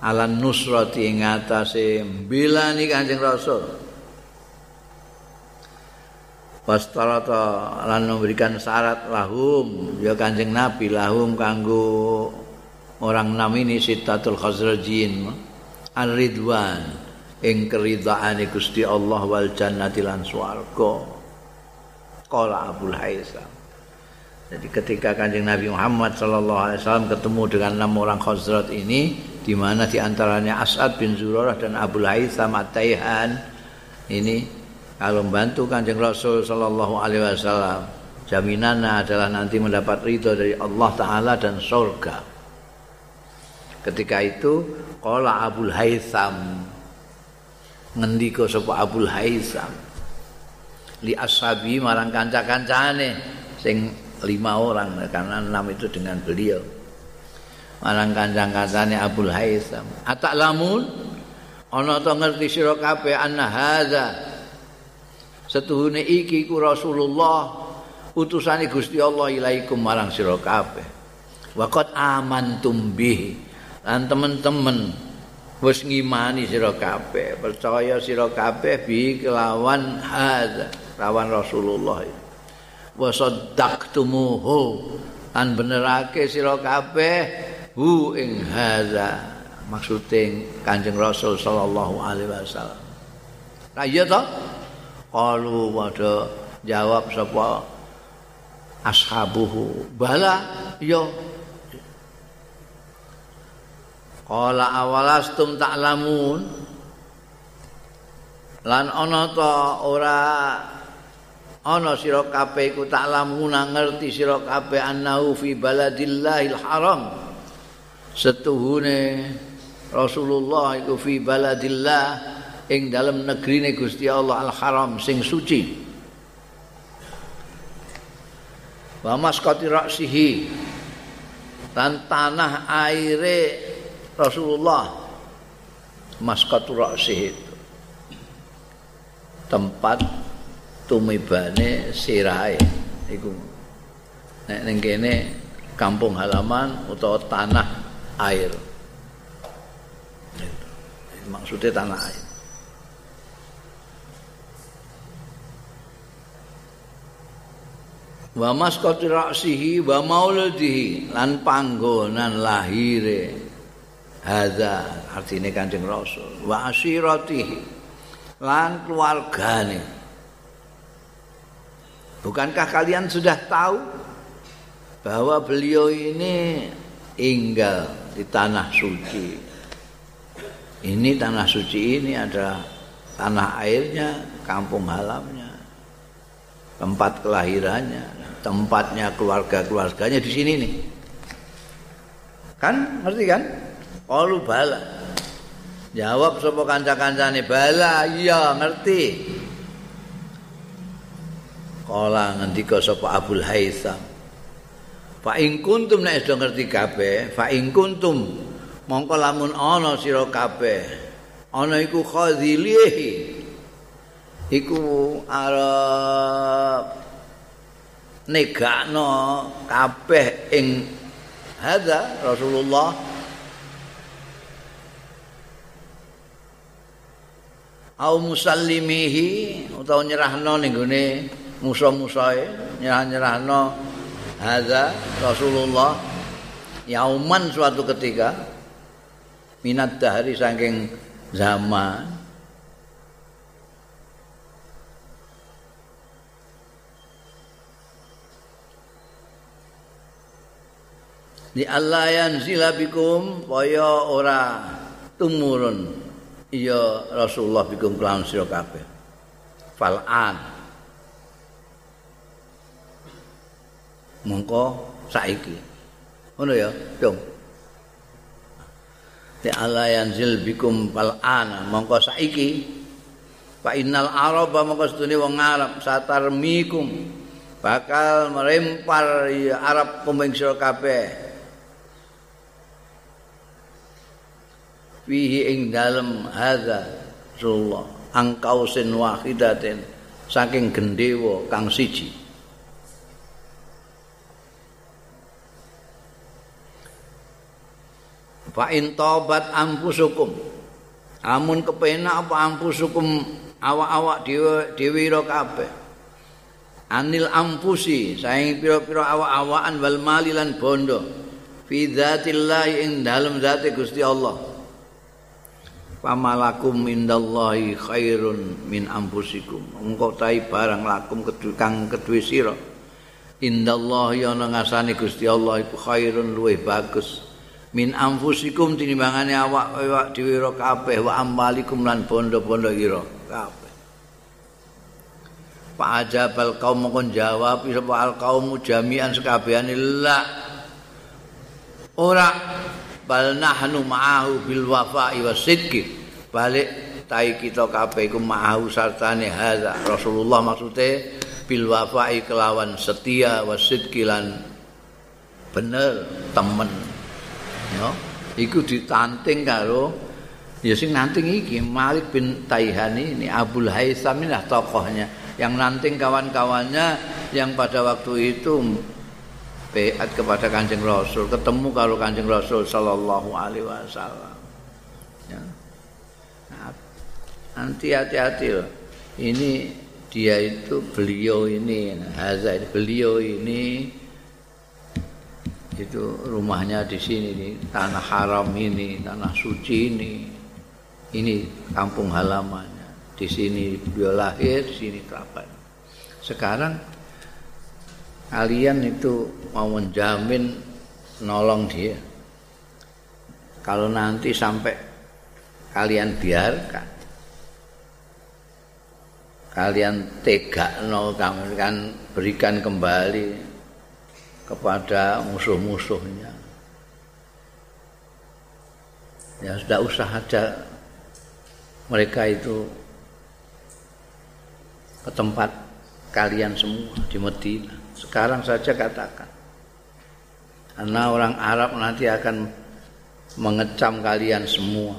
Alan nusrati ing atase mbilani Kanjeng Rasul. Wastarata lan memberikan syarat lahum. Ya Kanjeng Nabi lahum kanggo orang enam ini sitatul khazrajin ar-ridwan ing keridhaane Gusti Allah wal jannati lan swarga qala Abdul Haisam. Jadi ketika kanjeng Nabi Muhammad sallallahu alaihi wasallam ketemu dengan enam orang khazrat ini di mana di antaranya As'ad bin Zurarah dan Abdul Haisam At-Taihan ini kalau membantu kanjeng Rasul sallallahu alaihi wasallam jaminannya adalah nanti mendapat ridho dari Allah Ta'ala dan surga ketika itu Kola Abul Haytham ngendiko sapa Abul Haytham li ashabi marang kanca-kancane sing lima orang karena enam itu dengan beliau. Marang kancang-kancane Abul Haytham atak lamun ana to ngerti sira kabeh anna hadza? Setuhune iki ku Rasulullah utusane Gusti Allah ilaikum marang sira kabeh. Waqat amantum bih. Lan teman-teman wis ngimani sira kabeh, percaya sira kabeh bi kelawan hadza, lawan Rasulullah. Wa saddaqtumuhu. Lan benerake sira kabeh hu ing hadza. Maksude Kanjeng Rasul sallallahu alaihi wasallam. Lah iya to? Kalu padha jawab sapa ashabuhu bala yo qala awalastum ta'lamun? Lan ana ta ora ana sira kabeh iku ta'lamun ngerti sira kabeh annahu fi baladillahil haram setuhune Rasulullah iku fi baladillah ing dalam negeri Gusti Allah al haram sing suci. Wa maskati raksihi dan tanah aire Rasulullah. Maskatu raksihi itu. Tempat tumibane sirai iku. Nek kampung halaman utawa tanah air. Maksudnya tanah air. Wa masqati ra'sihi wa maulidihi lan panggonan lahire hadza artine Kanjeng Rasul wa asiratihi lan keluargane bukankah kalian sudah tahu bahwa beliau ini tinggal di tanah suci ini tanah suci ini adalah tanah airnya kampung halamnya tempat kelahirannya tempatnya keluarga-keluarganya di sini nih. Kan ngerti kan? Qalu bala. Jawab sapa kanca-kancane bala, iya ngerti. Kala ngendika sapa Abdul Haitsam. Fa in kuntum nek do ngerti kabeh, fa in kuntum mongko lamun ana sira kabeh. Ana iku khadzilihi. Iku arep negakno kabeh ing hadza Rasulullah au musallimihi utawa nyerahno ning gone musa-musae nyerah-nyerahno. Hadza Rasulullah yauman suatu ketika minat dahari saking zaman Di Allah yanzila bikum kaya ora tumurun iya Rasulullah bikum kelawan sira kabeh. Fal'an. Mongko saiki. Ngono ya, dong. Di Allah yanzil bikum fal'an mongko saiki. Fa innal araba mongko sedune wong Arab satarmikum bakal merempar ya Arab kumbing sira kabeh. Fihi ing dalem hadza Rasulullah. Angkausin wahidatin saking gendewa kang siji. Fa in tobat ampusukum amun kepenak apa ampusukum awak-awak dhewe dhewe kabeh. Anil ampusi saing pira-pira awak-awakan wal malilan bondo. Fi dzatillah ing dalem zate Gusti Allah pamalakum mindallahi khairun min ampusikum engko tai barang lakum kang kedue sira. Indallahi ana ngasane Gusti Allah iku khairun luwih bagus. Min ampusikum tinimbangane awak-awak dhewe ro kabeh wa ambalikum lan bondo-bondo ira kabeh. Pak ajabal kaum mongkon jawab sapa al kaum jami'an sekabehane la ora bal nahnu ma'ahu bil wafa'i wasidqi balik tai kita kabeh iku ma'ahu sartane hadza. Rasulullah maksude bil wafa'i kelawan setia wasidqi lan bener temen. Ya iku ditanting karo ya sing nanting iki Malik bin Taihan ini Abdul Haisam ini tokohnya. Yang nanti kawan-kawannya yang pada waktu itu beat kepada Kanjeng Rasul, ketemu kalau Kanjeng Rasul sallallahu alaihi wasallam. Ya. Nah, nanti hati-hati loh. Ini dia itu beliau ini, Haza ini beliau ini itu rumahnya di sini nih, tanah haram ini, tanah suci ini. Ini kampung halaman di sini beliau lahir, di sini kapan. Sekarang kalian itu mau menjamin nolong dia. Kalau nanti sampai kalian biarkan, kalian tega no kan berikan kembali kepada musuh-musuhnya. Ya sudah usah ada mereka itu ke tempat kalian semua di Medina. Sekarang saja katakan. Karena orang Arab nanti akan mengecam kalian semua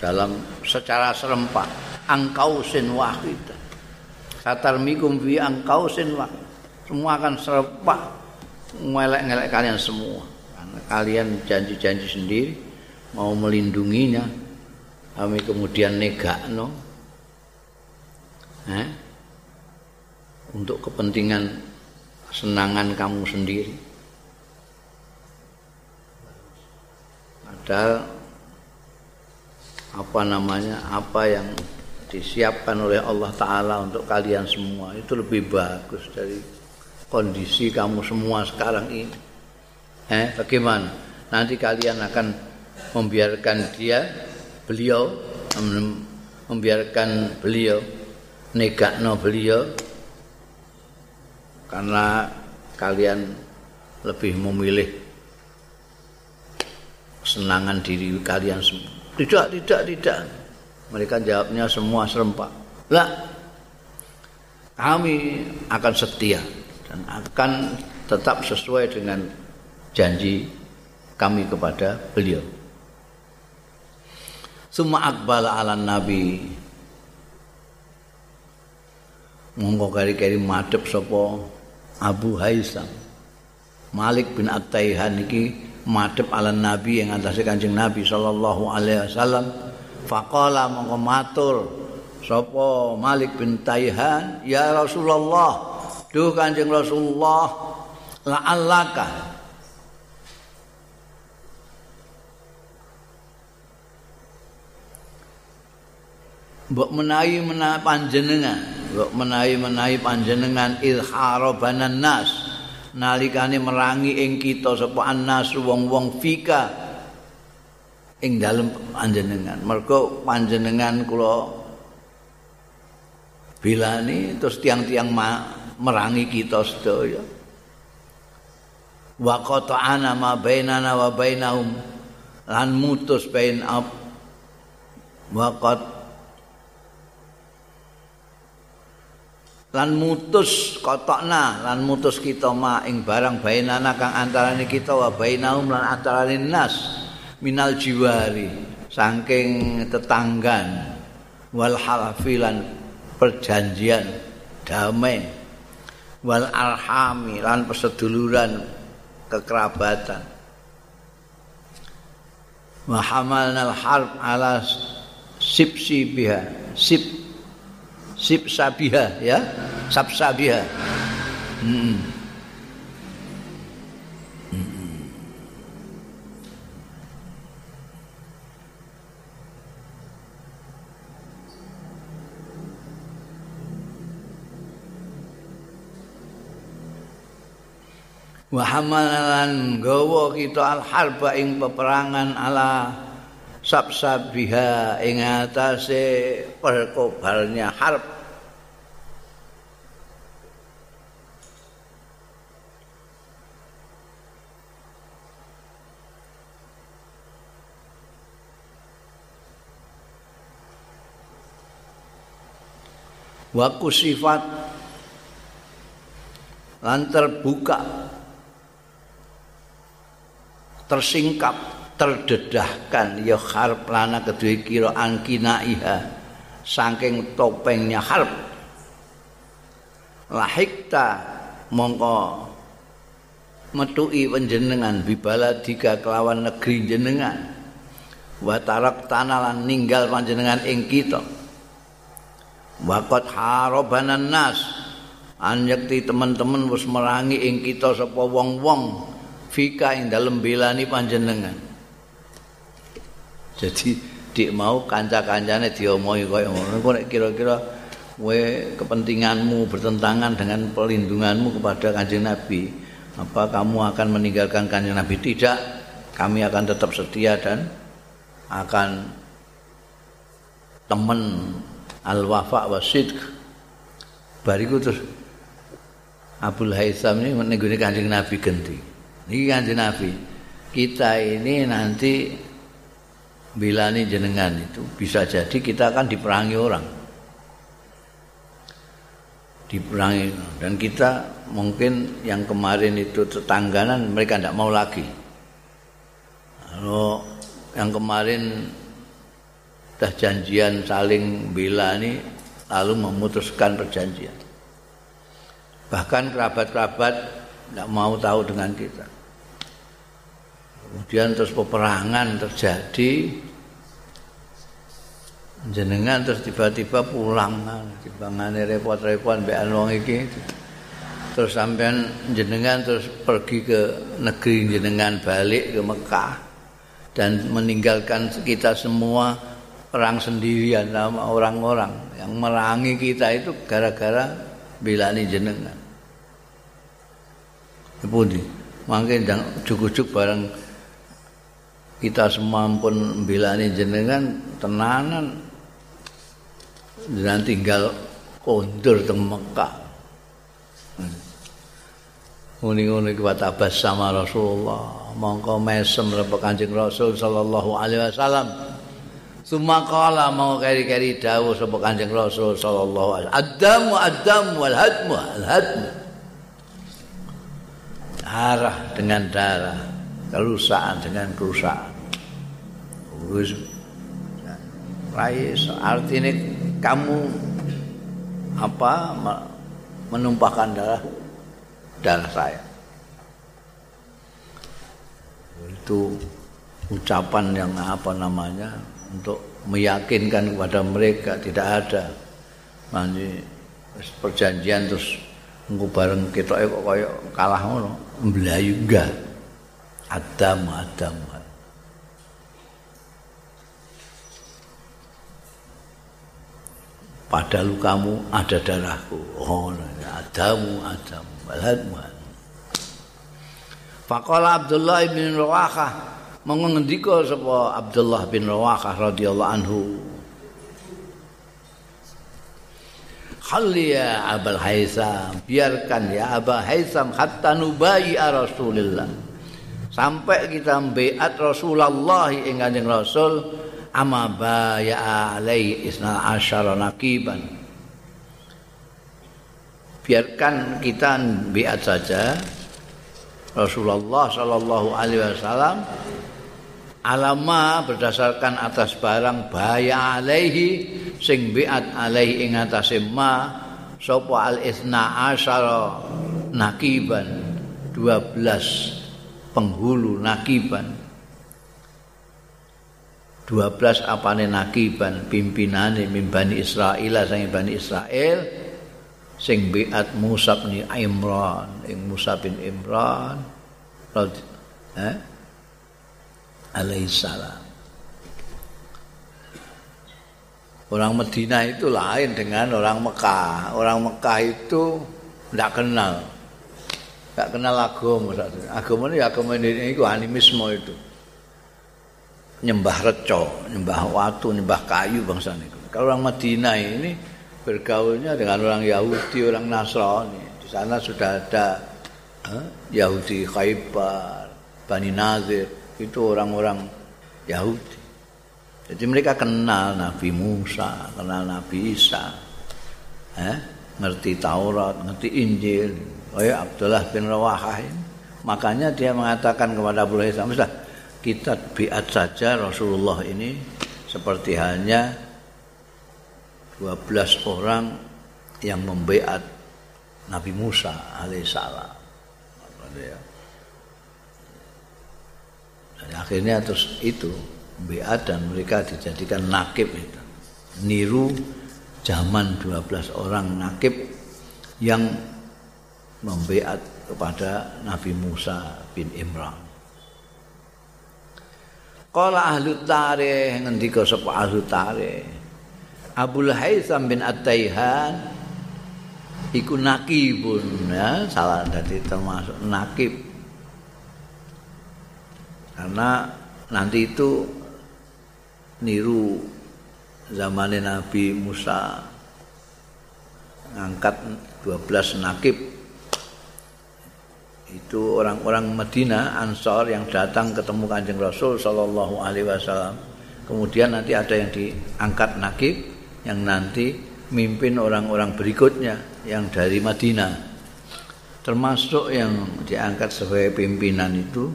dalam secara serempak. Angkau sin wahid. Satar mikum fi angkau sin wahid. Semua akan serempak ngelek-ngelek kalian semua. Karena kalian janji-janji sendiri mau melindunginya. Kami kemudian negakno. no eh, untuk kepentingan senangan kamu sendiri. Padahal apa namanya apa yang disiapkan oleh Allah Taala untuk kalian semua itu lebih bagus dari kondisi kamu semua sekarang ini. Eh, bagaimana? Nanti kalian akan membiarkan dia, beliau, membiarkan beliau negakno beliau karena kalian lebih memilih senangan diri kalian semua. Tidak, tidak, tidak. Mereka jawabnya semua serempak. Lah, kami akan setia dan akan tetap sesuai dengan janji kami kepada beliau. Suma akbal ala nabi monggo kari-kari madhep sapa Abu Haisam. Malik bin At-Taihan iki madhep ala Nabi yang atase Kanjeng Nabi sallallahu alaihi wasallam. Faqala monggo matur sapa Malik bin Taihan ya Rasulullah. Duh Kanjeng Rasulullah la'allaka mbok menawi menawi panjenengan mbok menawi menawi panjenengan ilharabanan nas nalikane merangi ing kita sapa annas wong-wong fika ing dalem panjenengan. Mergo panjenengan kula bilani terus tiang-tiang merangi kita sedaya. Wa qata'ana ma bainana wa bainahum lan mutus bain ab wa lan mutus kotokna lan mutus kita ma ing barang bainana kang antarane kita wa bainahum lan antarane nas. Minal jiwari saking tetanggan wal halafilan perjanjian damai wal arhami lan perseduluran kekerabatan. Wa hamalnal harb ala sipsi biha sip sip sabiha ya. Sab sabiha. Hmm. wa hamalan gawa kita al harba ing peperangan ala sabsabiha ing atase perkobalnya harp. Waku sifat lan terbuka tersingkap terdedahkan. Ya harp lana kedua kira angkina iha saking topengnya harp. Lahikta mongko metui panjenengan bibala tiga kelawan negeri jenengan. Wa tarak tanalan ninggal panjenengan ing kita. Waqat harabanan nas. Anyekti teman-teman wis merangi ing kita sapa wong-wong fika ing dalem belani panjenengan jadi dik mau kanca-kancane diomongi kaya ngono. Kok nek kira-kira kowe kepentinganmu bertentangan dengan pelindunganmu kepada Kanjeng Nabi apa kamu akan meninggalkan Kanjeng Nabi? Tidak. Kami akan tetap setia dan akan teman al wafa wa sidq. Bariku terus Abdul Haitham ini meneguni kanjeng Nabi ganti ini kanjeng Nabi kita ini nanti bilani jenengan itu bisa jadi kita akan diperangi orang diperangi dan kita mungkin yang kemarin itu tetangganan mereka tidak mau lagi kalau yang kemarin dah janjian saling bela ini lalu memutuskan perjanjian. Bahkan kerabat-kerabat tidak mau tahu dengan kita. Kemudian terus peperangan terjadi. Jenengan terus tiba-tiba pulang, timbangane repot-repot mbek wong iki. Terus sampean jenengan terus pergi ke negeri jenengan balik ke Mekah dan meninggalkan kita semua perang sendirian sama orang-orang yang merangi kita itu gara-gara bilani jenengan. Pundi? Mangke ndang cukup bareng kita semua pun bilani jenengan tenanan dan tinggal kondur teng Mekah. Nguni-nguni kuat abas sama Rasulullah. Mongko mesem rapa Kanjeng Rasul sallallahu alaihi wasallam. Sumakala mau keri-keri dawuh sapa Kanjeng Rasul sallallahu alaihi wasallam. Adamu adamu wal hadmu al hadmu. Darah dengan darah, kerusakan dengan kerusakan. Wis Rais artinya kamu apa menumpahkan darah darah saya. Itu ucapan yang apa namanya untuk meyakinkan kepada mereka tidak ada nanti perjanjian terus engko bareng kita kok kaya kalah ngono mblayu enggak adam adam pada lukamu ada darahku. Oh adamu adam balhadmu Faqala Abdullah bin Rawahah. Mengendika sapa Abdullah bin Rawahah radhiyallahu anhu. Khalli ya Abul Haisam biarkan ya Abul Haisam hatta nubai Rasulullah sampai kita beat Rasulullah ing Kanjeng Rasul ama baya alai isna asyara nakiban. Biarkan kita beat saja. Rasulullah sallallahu alaihi wasallam alama berdasarkan atas barang bahaya alaihi sing biat alaihi ing atase ma sapa al isna asyara nakiban. 12 penghulu nakiban 12 apane nakiban pimpinane mimbani Israel sang bani Israel sing biat Musa bin Imran ing Musa bin Imran eh alaihissalam. Orang Medina itu lain dengan orang Mekah. Orang Mekah itu tidak kenal. Tidak kenal agama. Agama ini agama ini itu animisme itu. Nyembah reco, nyembah watu, nyembah kayu bangsa ini. Kalau orang Medina ini bergaulnya dengan orang Yahudi, orang Nasrani. Di sana sudah ada eh, Yahudi Khaybar, Bani Nazir, itu orang-orang Yahudi. Jadi mereka kenal Nabi Musa, kenal Nabi Isa. eh, ngerti Taurat, ngerti Injil, kayak Abdullah bin Rawahah. Makanya dia mengatakan kepada Abu Haitham, sudah kita biat saja Rasulullah ini seperti halnya 12 orang yang membeat Nabi Musa alaihissalam. Dan akhirnya terus itu beat dan mereka dijadikan nakib itu. Niru zaman 12 orang nakib yang membeat kepada Nabi Musa bin Imran. Qala ahli tarikh ngendika sapa ahli tarikh. Abul Haitham bin At-Taihan iku nakibun ya, salah dadi termasuk nakib. Karena nanti itu niru zamannya Nabi Musa ngangkat 12 nakib itu orang-orang Medina Ansor yang datang ketemu Kanjeng Rasul Shallallahu Alaihi Wasallam. Kemudian nanti ada yang diangkat nakib yang nanti mimpin orang-orang berikutnya yang dari Madinah. Termasuk yang diangkat sebagai pimpinan itu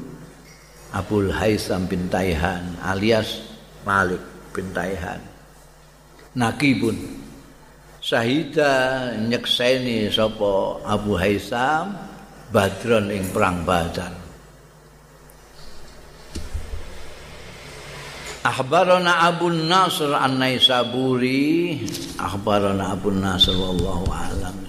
Abul Haisam bin Taihan alias Malik bin Taihan. Nakibun Sahida nyekseni sapa Abu Haisam Badron ing perang Badar. Akhbarana Abu Nasr An-Naisaburi Akhbarana Abu Nasr wallahu alam